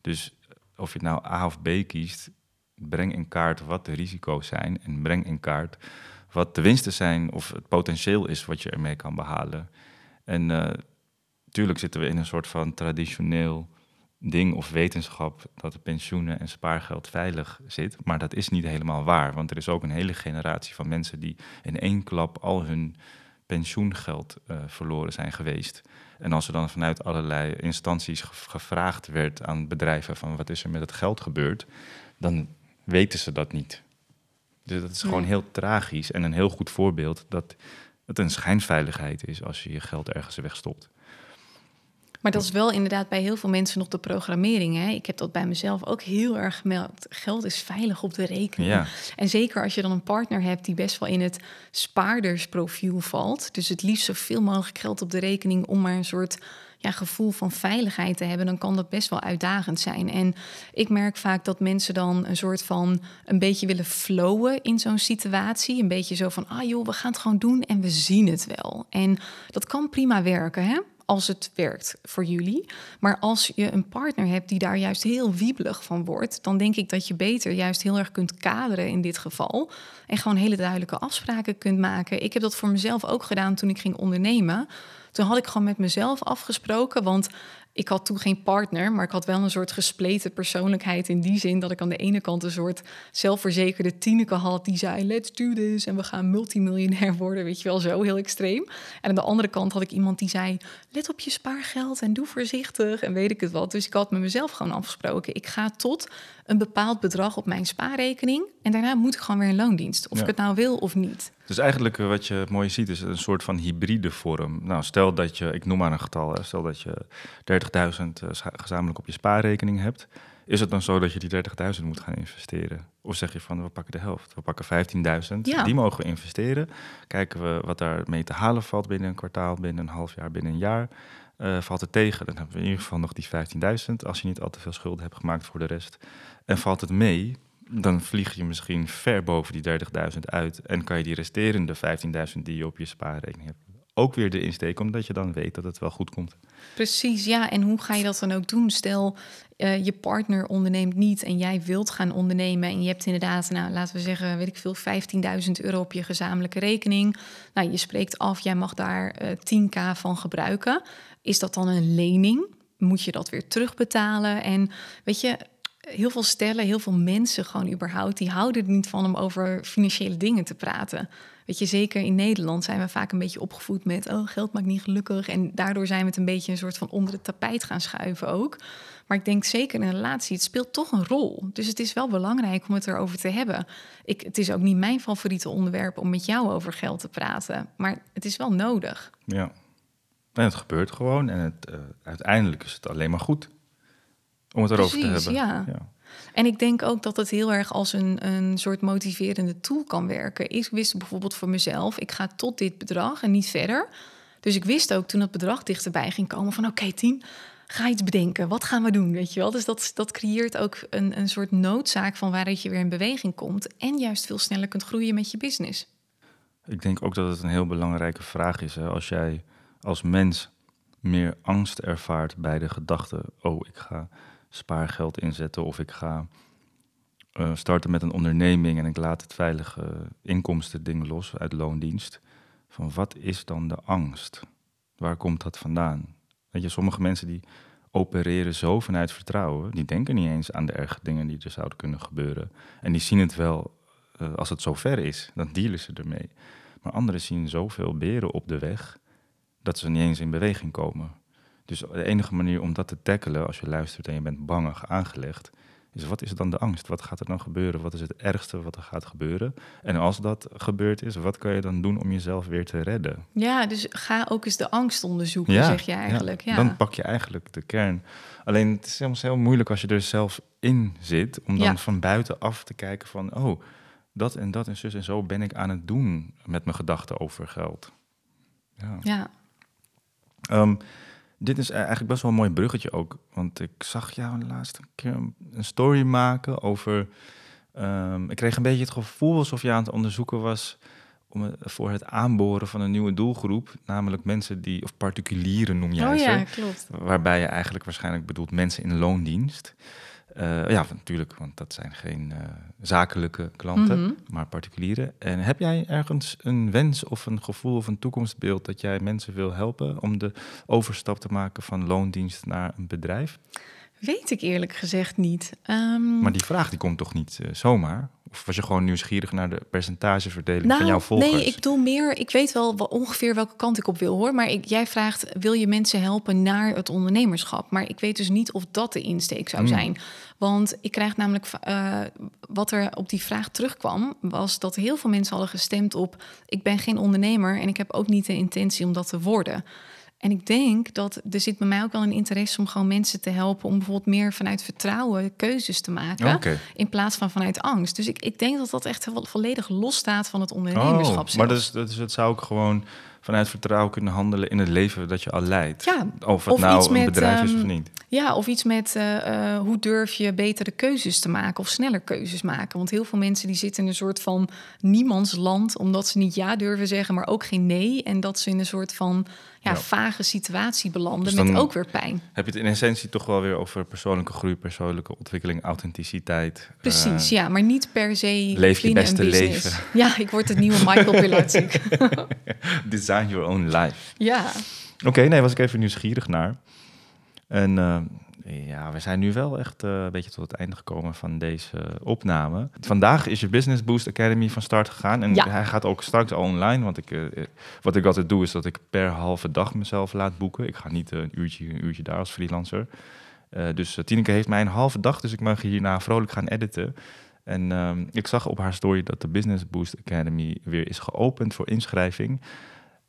Dus of je nou A of B kiest, breng in kaart wat de risico's zijn en breng in kaart wat de winsten zijn of het potentieel is wat je ermee kan behalen. En natuurlijk zitten we in een soort van traditioneel ding of wetenschap dat de pensioenen en spaargeld veilig zit. Maar dat is niet helemaal waar, want er is ook een hele generatie van mensen die in één klap al hun pensioengeld eh, verloren zijn geweest. En als er dan vanuit allerlei instanties ge- gevraagd werd aan bedrijven van wat is er met het geld gebeurd, dan weten ze dat niet. Dus dat is gewoon heel tragisch en een heel goed voorbeeld dat het een schijnveiligheid is als je je geld ergens wegstopt. Maar dat is wel inderdaad bij heel veel mensen nog de programmering. Hè? Ik heb dat bij mezelf ook heel erg gemeld. Geld is veilig op de rekening. Ja, En zeker als je dan een partner hebt die best wel in het spaardersprofiel valt. Dus het liefst zoveel mogelijk geld op de rekening om maar een soort ja, gevoel van veiligheid te hebben. Dan kan dat best wel uitdagend zijn. En ik merk vaak dat mensen dan een soort van een beetje willen flowen in zo'n situatie. Een beetje zo van, ah joh, we gaan het gewoon doen en we zien het wel. En dat kan prima werken, hè? Als het werkt voor jullie. Maar als je een partner hebt die daar juist heel wiebelig van wordt, dan denk ik dat je beter juist heel erg kunt kaderen in dit geval. En gewoon hele duidelijke afspraken kunt maken. Ik heb dat voor mezelf ook gedaan toen ik ging ondernemen. Toen had ik gewoon met mezelf afgesproken, want ik had toen geen partner, maar ik had wel een soort gespleten persoonlijkheid in die zin dat ik aan de ene kant een soort zelfverzekerde Tineke had die zei let's do this en we gaan multimiljonair worden, weet je wel, zo heel extreem. En aan de andere kant had ik iemand die zei let op je spaargeld en doe voorzichtig en weet ik het wat. Dus ik had met mezelf gewoon afgesproken, ik ga tot een bepaald bedrag op mijn spaarrekening en daarna moet ik gewoon weer in loondienst, of Ja. ik het nou wil of niet. Dus eigenlijk eh, wat je mooi ziet is een soort van hybride vorm. Nou, stel dat je, ik noem maar een getal, stel dat je 30.000 eh, gezamenlijk op je spaarrekening hebt. Is het dan zo dat je die 30.000 moet gaan investeren? Of zeg je van, we pakken de helft, we pakken 15.000, Ja. die mogen we investeren. Kijken we wat daarmee te halen valt binnen een kwartaal, binnen een half jaar, binnen een jaar. Eh, valt het tegen, dan hebben we in ieder geval nog die 15.000, als je niet al te veel schulden hebt gemaakt voor de rest. En valt het mee, dan vlieg je misschien ver boven die 30.000 uit en kan je die resterende 15.000 die je op je spaarrekening hebt ook weer erin steken, omdat je dan weet dat het wel goed komt. Precies, ja. En hoe ga je dat dan ook doen? Stel, eh, je partner onderneemt niet en jij wilt gaan ondernemen en je hebt inderdaad, nou, laten we zeggen, weet ik veel, 15.000 euro op je gezamenlijke rekening. Nou, je spreekt af, jij mag daar eh 10k van gebruiken. Is dat dan een lening? Moet je dat weer terugbetalen? En weet je, heel veel stellen, heel veel mensen gewoon überhaupt, die houden er niet van om over financiële dingen te praten. Weet je, zeker in Nederland zijn we vaak een beetje opgevoed met... oh, geld maakt niet gelukkig. En daardoor zijn we het een beetje een soort van onder het tapijt gaan schuiven ook. Maar ik denk zeker in een relatie, het speelt toch een rol. Dus het is wel belangrijk om het erover te hebben. Ik, het is ook niet mijn favoriete onderwerp om met jou over geld te praten. Maar het is wel nodig. Ja. En het gebeurt gewoon en het, eh, uiteindelijk is het alleen maar goed om het erover Precies, te hebben. ja. En ik denk ook dat het heel erg als een, een soort motiverende tool kan werken. Ik wist bijvoorbeeld voor mezelf, ik ga tot dit bedrag en niet verder. Dus ik wist ook toen dat bedrag dichterbij ging komen van oké, tien, ga iets bedenken. Wat gaan we doen? Weet je wel? Dus dat, dat creëert ook een, een soort noodzaak van waaruit je weer in beweging komt. En juist veel sneller kunt groeien met je business. Ik denk ook dat het een heel belangrijke vraag is. Hè? Als jij als mens meer angst ervaart bij de gedachte: oh, ik ga spaargeld inzetten of ik ga uh, starten met een onderneming en ik laat het veilige inkomstending los uit loondienst. Van wat is dan de angst? Waar komt dat vandaan? Weet je, sommige mensen die opereren zo vanuit vertrouwen, die denken niet eens aan de erge dingen die er zouden kunnen gebeuren. En die zien het wel uh, als het zover is, dan dealen ze ermee. Maar anderen zien zoveel beren op de weg dat ze niet eens in beweging komen. Dus de enige manier om dat te tackelen, als je luistert en je bent bangig aangelegd, is wat is dan de angst? Wat gaat er dan gebeuren? Wat is het ergste wat er gaat gebeuren? En als dat gebeurd is, wat kan je dan doen om jezelf weer te redden? Ja, dus ga ook eens de angst onderzoeken, zeg je eigenlijk. Ja, Dan pak je eigenlijk de kern. Alleen het is soms heel moeilijk als je er zelf in zit, om dan van buitenaf te kijken van, oh, dat en dat en zus en zo ben ik aan het doen met mijn gedachten over geld. Ja. ja. Dit is eigenlijk best wel een mooi bruggetje ook. Want ik zag jou de laatste keer een story maken over. Ehm, ik kreeg een beetje het gevoel alsof je aan het onderzoeken was om, voor het aanboren van een nieuwe doelgroep. Namelijk mensen die, of particulieren noem jij oh, ze. Ja, klopt. Waarbij je eigenlijk waarschijnlijk bedoelt mensen in loondienst. Uh, ja, natuurlijk, want dat zijn geen uh, zakelijke klanten, mm -hmm. maar particulieren. En heb jij ergens een wens of een gevoel of een toekomstbeeld dat jij mensen wil helpen om de overstap te maken van loondienst naar een bedrijf? Weet ik eerlijk gezegd niet. Um... Maar die vraag die komt toch niet uh, zomaar? Of was je gewoon nieuwsgierig naar de percentageverdeling van nou, jouw volgers? Nee, ik bedoel meer, ik weet wel ongeveer welke kant ik op wil hoor. Maar ik, jij vraagt, wil je mensen helpen naar het ondernemerschap? Maar ik weet dus niet of dat de insteek zou hmm. zijn. Want ik krijg namelijk, uh, wat er op die vraag terugkwam, was dat heel veel mensen hadden gestemd op, ik ben geen ondernemer en ik heb ook niet de intentie om dat te worden. En ik denk dat er zit bij mij ook wel een interesse om gewoon mensen te helpen om bijvoorbeeld meer vanuit vertrouwen keuzes te maken. In plaats van vanuit angst. Dus ik, ik denk dat dat echt volledig los staat van het ondernemerschap. Oh, maar dus, dus het zou ook gewoon vanuit vertrouwen kunnen handelen in het leven dat je al leidt. Ja, of het nou een bedrijf is of ehm, niet. Ja, of iets met uh, hoe durf je betere keuzes te maken of sneller keuzes maken. Want heel veel mensen die zitten in een soort van niemandsland, omdat ze niet ja durven zeggen, maar ook geen nee. En dat ze in een soort van ja, vage situatie belanden dus met ook weer pijn. Heb je het in essentie toch wel weer over persoonlijke groei, persoonlijke ontwikkeling, authenticiteit. Precies, uh, ja, maar niet per se. Leef je beste leven. (laughs) Ja, ik word het nieuwe Michael Pilatschik. (laughs) (laughs) Design your own life. Ja. Oké, nee, was ik even nieuwsgierig naar. En uh, ja, we zijn nu wel echt uh, een beetje tot het einde gekomen van deze opname. Vandaag is je Business Boost Academy van start gegaan. En ja. hij gaat ook straks online. Want ik, uh, wat ik altijd doe, is dat ik per halve dag mezelf laat boeken. Ik ga niet een uurtje, een uurtje daar als freelancer. Uh, dus Tineke heeft mij een halve dag, dus ik mag hierna vrolijk gaan editen. En um, ik zag op haar story dat de Business Boost Academy weer is geopend voor inschrijving.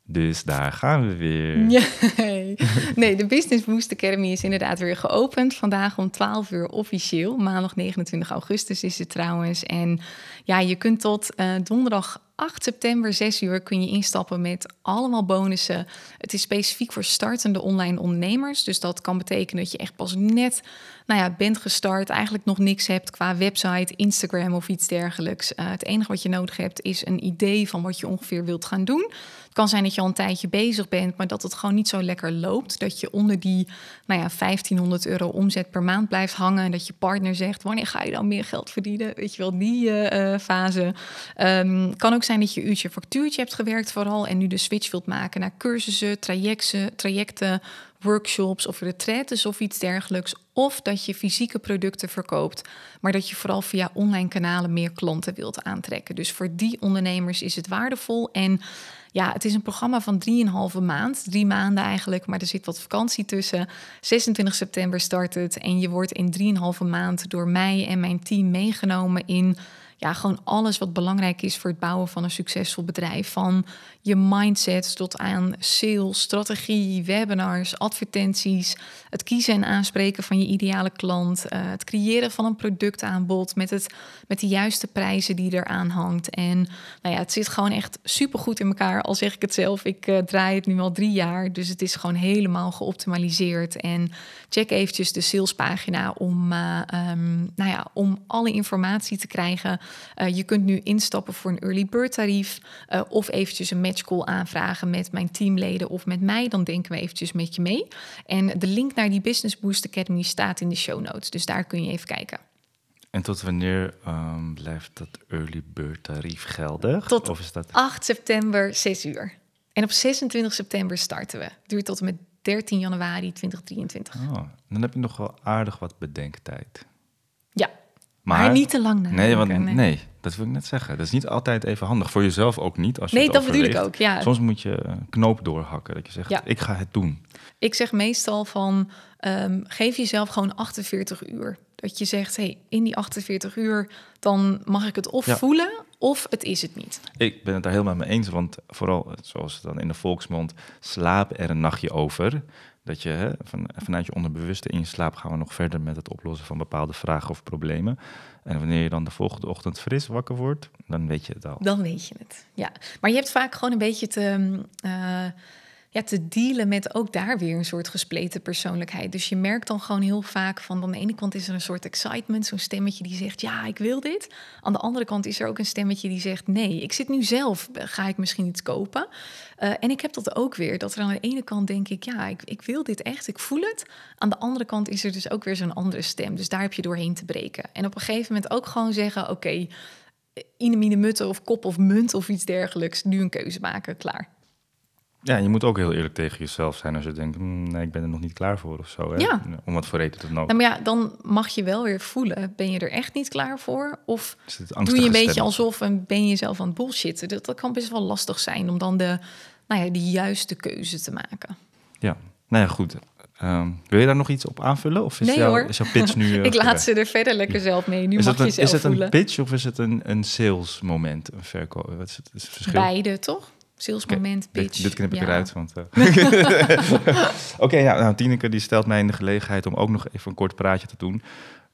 Dus daar gaan we weer. (laughs) Nee, nee de Business Boost Academy is inderdaad weer geopend. Vandaag om 12 uur officieel. Maandag 29 augustus is het trouwens. En ja, je kunt tot uh, donderdag 8 september, 6 uur, kun je instappen met allemaal bonussen. Het is specifiek voor startende online ondernemers. Dus dat kan betekenen dat je echt pas net nou ja, bent gestart, eigenlijk nog niks hebt qua website, Instagram of iets dergelijks. Uh, het enige wat je nodig hebt is een idee van wat je ongeveer wilt gaan doen. Het kan zijn dat je al een tijdje bezig bent, maar dat het gewoon niet zo lekker loopt. Dat je onder die nou ja, 1500 euro omzet per maand blijft hangen. En dat je partner zegt, wanneer ga je dan meer geld verdienen? Weet je wel, die uh, fase. Um, kan ook zijn dat je uurtje factuurtje hebt gewerkt vooral... en nu de switch wilt maken naar cursussen, trajecten, trajecten workshops of retretes of iets dergelijks. Of dat je fysieke producten verkoopt, maar dat je vooral via online kanalen meer klanten wilt aantrekken. Dus voor die ondernemers is het waardevol. En ja, het is een programma van 3,5 maand. Drie maanden eigenlijk, maar er zit wat vakantie tussen. 26 september start het en je wordt in 3,5 maand door mij en mijn team meegenomen in ja, gewoon alles wat belangrijk is voor het bouwen van een succesvol bedrijf. Van je mindset tot aan sales, strategie, webinars, advertenties, het kiezen en aanspreken van je ideale klant, uh, het creëren van een productaanbod met, het, met de juiste prijzen die eraan hangt. En nou ja, het zit gewoon echt super goed in elkaar. Al zeg ik het zelf, ik uh, draai het nu al drie jaar, dus het is gewoon helemaal geoptimaliseerd. En check eventjes de salespagina om, uh, um, nou ja, om alle informatie te krijgen. Uh, je kunt nu instappen voor een early bird tarief uh, of eventjes een matchcall aanvragen met mijn teamleden of met mij. Dan denken we eventjes met je mee. En de link naar die Business Boost Academy staat in de show notes, dus daar kun je even kijken. En tot wanneer um, blijft dat early bird tarief geldig? Tot of is dat... 8 september, 6 uur. En op 26 september starten we. Duurt tot en met 13 januari 2023. Oh, dan heb je nog wel aardig wat bedenktijd. Maar, maar niet te lang na. Nee, want, nee. nee. dat wil ik net zeggen. Dat is niet altijd even handig. Voor jezelf ook niet. Als je nee, dat bedoel ik ook, ja. Soms moet je een knoop doorhakken. Dat je zegt, Ja. ik ga het doen. Ik zeg meestal van, ehm, geef jezelf gewoon 48 uur. Dat je zegt, hey, in die 48 uur, dan mag ik het of Ja. voelen, of het is het niet. Ik ben het daar helemaal mee eens. Want vooral, zoals het dan in de volksmond, slaap er een nachtje over. Dat je hè, van, vanuit je onderbewuste in je slaap gaan we nog verder met het oplossen van bepaalde vragen of problemen. En wanneer je dan de volgende ochtend fris wakker wordt, dan weet je het al. Dan weet je het. Ja, maar je hebt vaak gewoon een beetje te, eh, te dealen met ook daar weer een soort gespleten persoonlijkheid. Dus je merkt dan gewoon heel vaak van aan de ene kant is er een soort excitement, zo'n stemmetje die zegt ja, ik wil dit. Aan de andere kant is er ook een stemmetje die zegt nee, ik zit nu zelf, ga ik misschien iets kopen. Uh, en ik heb dat ook weer, dat er aan de ene kant denk ik ja, ik, ik wil dit echt, ik voel het. Aan de andere kant is er dus ook weer zo'n andere stem. Dus daar heb je doorheen te breken. En op een gegeven moment ook gewoon zeggen oké, okay, ine mine mutte of kop of munt of iets dergelijks, nu een keuze maken, klaar. Ja, je moet ook heel eerlijk tegen jezelf zijn als je denkt, hm, nee, ik ben er nog niet klaar voor of zo. Hè? Ja. Om wat voor reden dan ook. Nou, maar ja, dan mag je wel weer voelen, ben je er echt niet klaar voor? Of doe je een beetje alsof en ben je jezelf aan het bullshitten? Dat, dat kan best wel lastig zijn om dan de, nou ja, de juiste keuze te maken. Ja, nou ja, goed. Ehm, wil je daar nog iets op aanvullen? Of is, Nee, jouw, hoor. is jouw pitch nu... (laughs) eh, ik laat ze er verder lekker zelf mee. Nu is mag het een, je zelf is het een pitch of is het een, een sales moment? Een verkoop? Wat is het, is het verschil? Beide, toch? Salesmoment, Dit, pitch. dit knip ik ja. eruit, want... eh. (laughs) (laughs) Oké, ja, nou, Tineke die stelt mij in de gelegenheid om ook nog even een kort praatje te doen.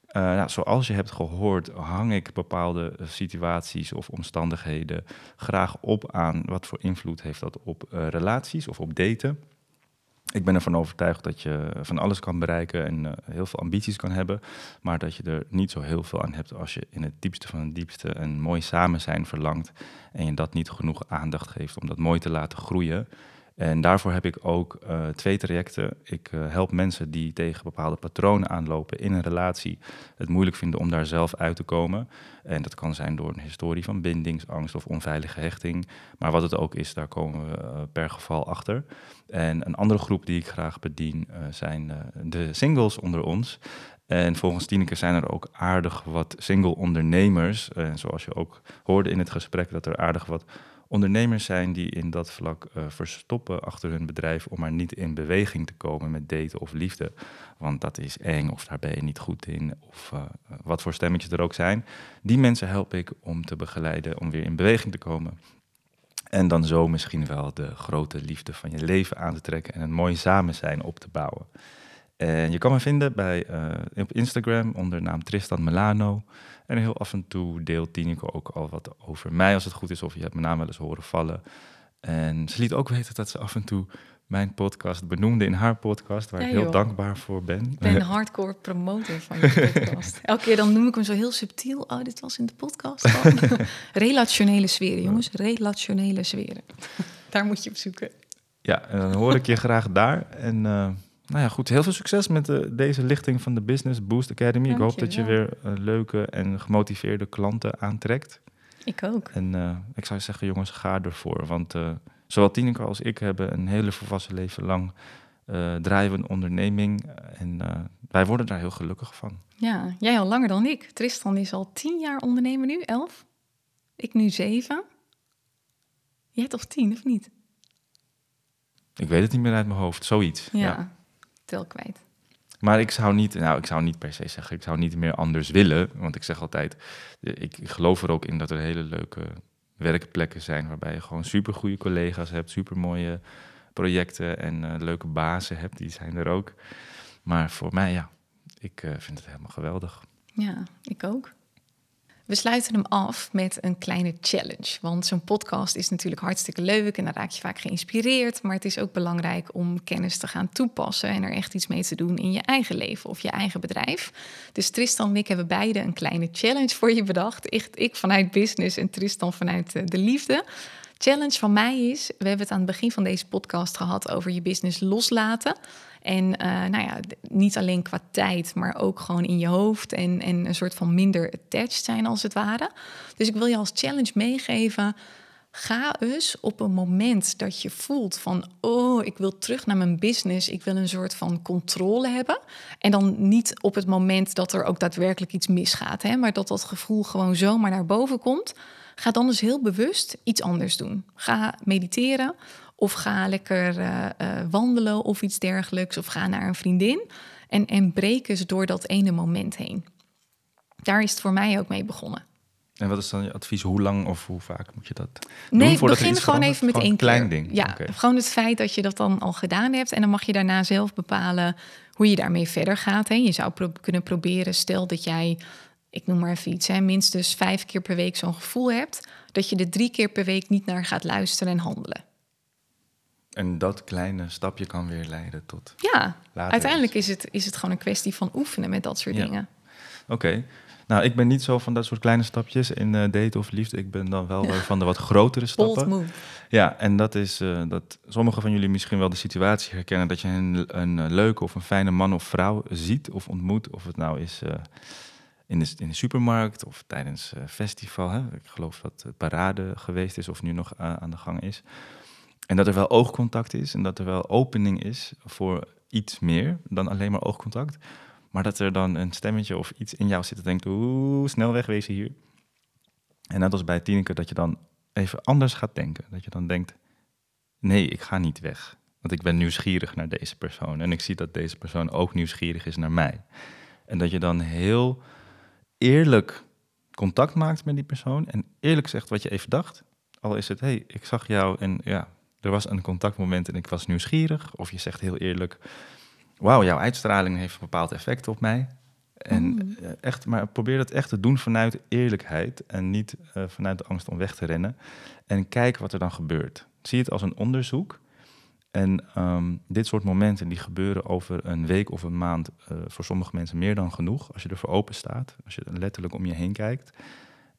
Eh, nou, zoals je hebt gehoord, hang ik bepaalde eh, situaties of omstandigheden graag op aan wat voor invloed heeft dat op relaties of op daten. Ik ben ervan overtuigd dat je van alles kan bereiken en eh, heel veel ambities kan hebben, maar dat je er niet zo heel veel aan hebt als je in het diepste van het diepste een mooi samen zijn verlangt en je dat niet genoeg aandacht geeft om dat mooi te laten groeien. En daarvoor heb ik ook eh, twee trajecten. Ik eh, help mensen die tegen bepaalde patronen aanlopen in een relatie, het moeilijk vinden om daar zelf uit te komen. En dat kan zijn door een historie van bindingsangst of onveilige hechting. Maar wat het ook is, daar komen we eh, per geval achter. En een andere groep die ik graag bedien zijn de singles onder ons. En volgens Tineke zijn er ook aardig wat single ondernemers. En zoals je ook hoorde in het gesprek, dat er aardig wat ondernemers zijn die in dat vlak eh, verstoppen achter hun bedrijf om maar niet in beweging te komen met daten of liefde. Want dat is eng of daar ben je niet goed in of eh, wat voor stemmetjes er ook zijn. Die mensen help ik om te begeleiden om weer in beweging te komen. En dan zo misschien wel de grote liefde van je leven aan te trekken en een mooi samen zijn op te bouwen. En je kan me vinden bij, eh, op Instagram onder naam Tristan Melano. En heel af en toe deelt Tineke ook al wat over mij als het goed is. Of je hebt mijn naam wel eens horen vallen. En ze liet ook weten dat ze af en toe mijn podcast benoemde in haar podcast. Waar Ja, ik heel dankbaar voor ben. Ik ben (laughs) een hardcore promotor van je podcast. (laughs) Elke keer dan noem ik hem zo heel subtiel. Oh, dit was in de podcast. (laughs) Relationele sferen, jongens. Relationele sferen. Daar moet je op zoeken. Ja, en dan hoor ik je graag daar. En eh, nou ja, goed, heel veel succes met eh, deze lichting van de Business Boost Academy. Ik hoop dat je weer eh, leuke en gemotiveerde klanten aantrekt. Ik ook. En eh, ik zou zeggen, jongens, ga ervoor. Want zowel Tineke als ik hebben een hele volwassen leven lang draaien we een onderneming. En wij worden daar heel gelukkig van. Ja, jij al langer dan ik. Tristan is al tien jaar ondernemer nu, elf. Ik nu zeven. Jij toch tien, of niet? Ik weet het niet meer uit mijn hoofd, zoiets. Ja, Ja. Kwijt. Maar ik zou niet, nou, ik zou niet per se zeggen, ik zou niet meer anders willen. Want ik zeg altijd, ik, ik geloof er ook in dat er hele leuke werkplekken zijn waarbij je gewoon super goede collega's hebt, super mooie projecten en uh, leuke bazen hebt, die zijn er ook. Maar voor mij, ja, ik uh, vind het helemaal geweldig. Ja, ik ook. We sluiten hem af met een kleine challenge. Want zo'n podcast is natuurlijk hartstikke leuk en dan raak je vaak geïnspireerd. Maar het is ook belangrijk om kennis te gaan toepassen en er echt iets mee te doen in je eigen leven of je eigen bedrijf. Dus Tristan en ik hebben beide een kleine challenge voor je bedacht. Ik, vanuit business en Tristan vanuit eh, de liefde. Challenge van mij is: we hebben het aan het begin van deze podcast gehad over je business loslaten. En uh, nou ja, niet alleen qua tijd, maar ook gewoon in je hoofd en, en een soort van minder attached zijn als het ware. Dus ik wil je als challenge meegeven. Ga eens op een moment dat je voelt van, oh, ik wil terug naar mijn business, ik wil een soort van controle hebben. En dan niet op het moment dat er ook daadwerkelijk iets misgaat, hè, maar dat dat gevoel gewoon zomaar naar boven komt. Ga dan dus heel bewust iets anders doen. Ga mediteren of ga lekker uh, uh, wandelen of iets dergelijks. Of ga naar een vriendin. En, en breek eens door dat ene moment heen. Daar is het voor mij ook mee begonnen. En wat is dan je advies? Hoe lang of hoe vaak moet je dat nee, doen? Nee, begin gewoon even met gewoon één klein keer. ding. Ja, gewoon het feit dat je dat dan al gedaan hebt. En dan mag je daarna zelf bepalen hoe je daarmee verder gaat. Hè. Je zou pro kunnen proberen, stel dat jij, ik noem maar even iets, hè, minstens vijf keer per week zo'n gevoel hebt, dat je er drie keer per week niet naar gaat luisteren en handelen. En dat kleine stapje kan weer leiden tot... Ja, Later uiteindelijk is het, is het gewoon een kwestie van oefenen met dat soort Ja. dingen. Oké. Nou, ik ben niet zo van dat soort kleine stapjes in eh daten of liefde. Ik ben dan wel van de wat (laughs) grotere stappen. Ja, en dat is eh, dat sommigen van jullie misschien wel de situatie herkennen dat je een, een eh, leuke of een fijne man of vrouw ziet of ontmoet. Of het nou is in, de, in supermarkt of tijdens een festival. Hè? Ik geloof dat het parade geweest is of nu nog a- aan de gang is. En dat er wel oogcontact is en dat er wel opening is voor iets meer dan alleen maar oogcontact. Maar dat er dan een stemmetje of iets in jou zit dat denkt, oeh, snel wegwezen hier. En net als bij Tineke, dat je dan even anders gaat denken. Dat je dan denkt, nee, ik ga niet weg. Want ik ben nieuwsgierig naar deze persoon. En ik zie dat deze persoon ook nieuwsgierig is naar mij. En dat je dan heel eerlijk contact maakt met die persoon. En eerlijk zegt wat je even dacht. Al is het, hé, hey, ik zag jou en ja, er was een contactmoment en ik was nieuwsgierig. Of je zegt heel eerlijk, wauw, jouw uitstraling heeft een bepaald effect op mij. En eh, echt, maar probeer dat echt te doen vanuit eerlijkheid en niet eh, vanuit de angst om weg te rennen. En kijk wat er dan gebeurt. Zie het als een onderzoek. En ehm, dit soort momenten die gebeuren over een week of een maand, eh, voor sommige mensen meer dan genoeg. Als je ervoor open staat, als je letterlijk om je heen kijkt.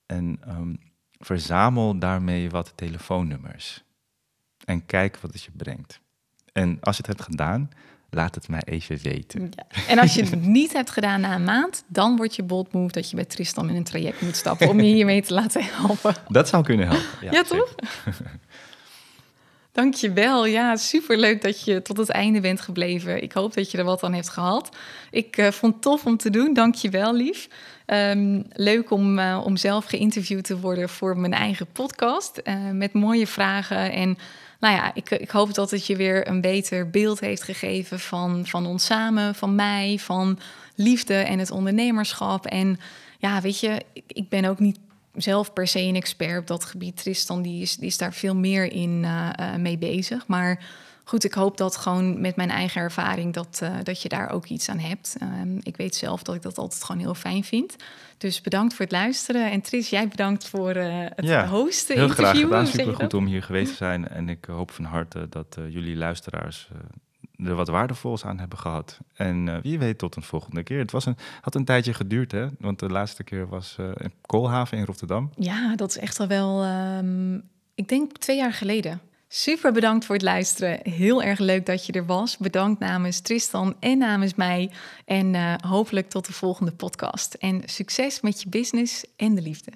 En ehm, verzamel daarmee wat telefoonnummers. En kijk wat het je brengt. En als je het hebt gedaan, laat het mij even weten. Ja. En als je (laughs) het niet hebt gedaan na een maand, dan wordt je bold move dat je bij Tristan in een traject moet stappen om je hiermee te laten helpen. Dat zou kunnen helpen. Ja, Ja, zeker. Dankjewel. Ja, superleuk dat je tot het einde bent gebleven. Ik hoop dat je er wat aan hebt gehad. Ik eh, vond het tof om te doen. Dankjewel, lief. Ehm, leuk om, eh, om zelf geïnterviewd te worden voor mijn eigen podcast. eh, met mooie vragen. En nou ja, ik, ik hoop dat het je weer een beter beeld heeft gegeven van, van ons samen, van mij, van liefde en het ondernemerschap. En ja, weet je, ik ben ook niet zelf per se een expert op dat gebied. Tristan die is, die is daar veel meer in eh, eh, mee bezig. Maar goed, ik hoop dat gewoon met mijn eigen ervaring dat, eh, dat je daar ook iets aan hebt. Ehm, ik weet zelf dat ik dat altijd gewoon heel fijn vind. Dus bedankt voor het luisteren. En Tris, jij bedankt voor eh, het Ja, hosten, Heel graag gedaan. Super goed om hier geweest te zijn. En ik hoop van harte dat jullie luisteraars er wat waardevols aan hebben gehad. En eh, wie weet tot een volgende keer. Het was een, had een tijdje geduurd, hè? Want de laatste keer was eh in Koolhaven in Rotterdam. Ja, dat is echt al wel, ehm, ik denk twee jaar geleden. Super bedankt voor het luisteren. Heel erg leuk dat je er was. Bedankt namens Tristan en namens mij. En eh, hopelijk tot de volgende podcast. En succes met je business en de liefde.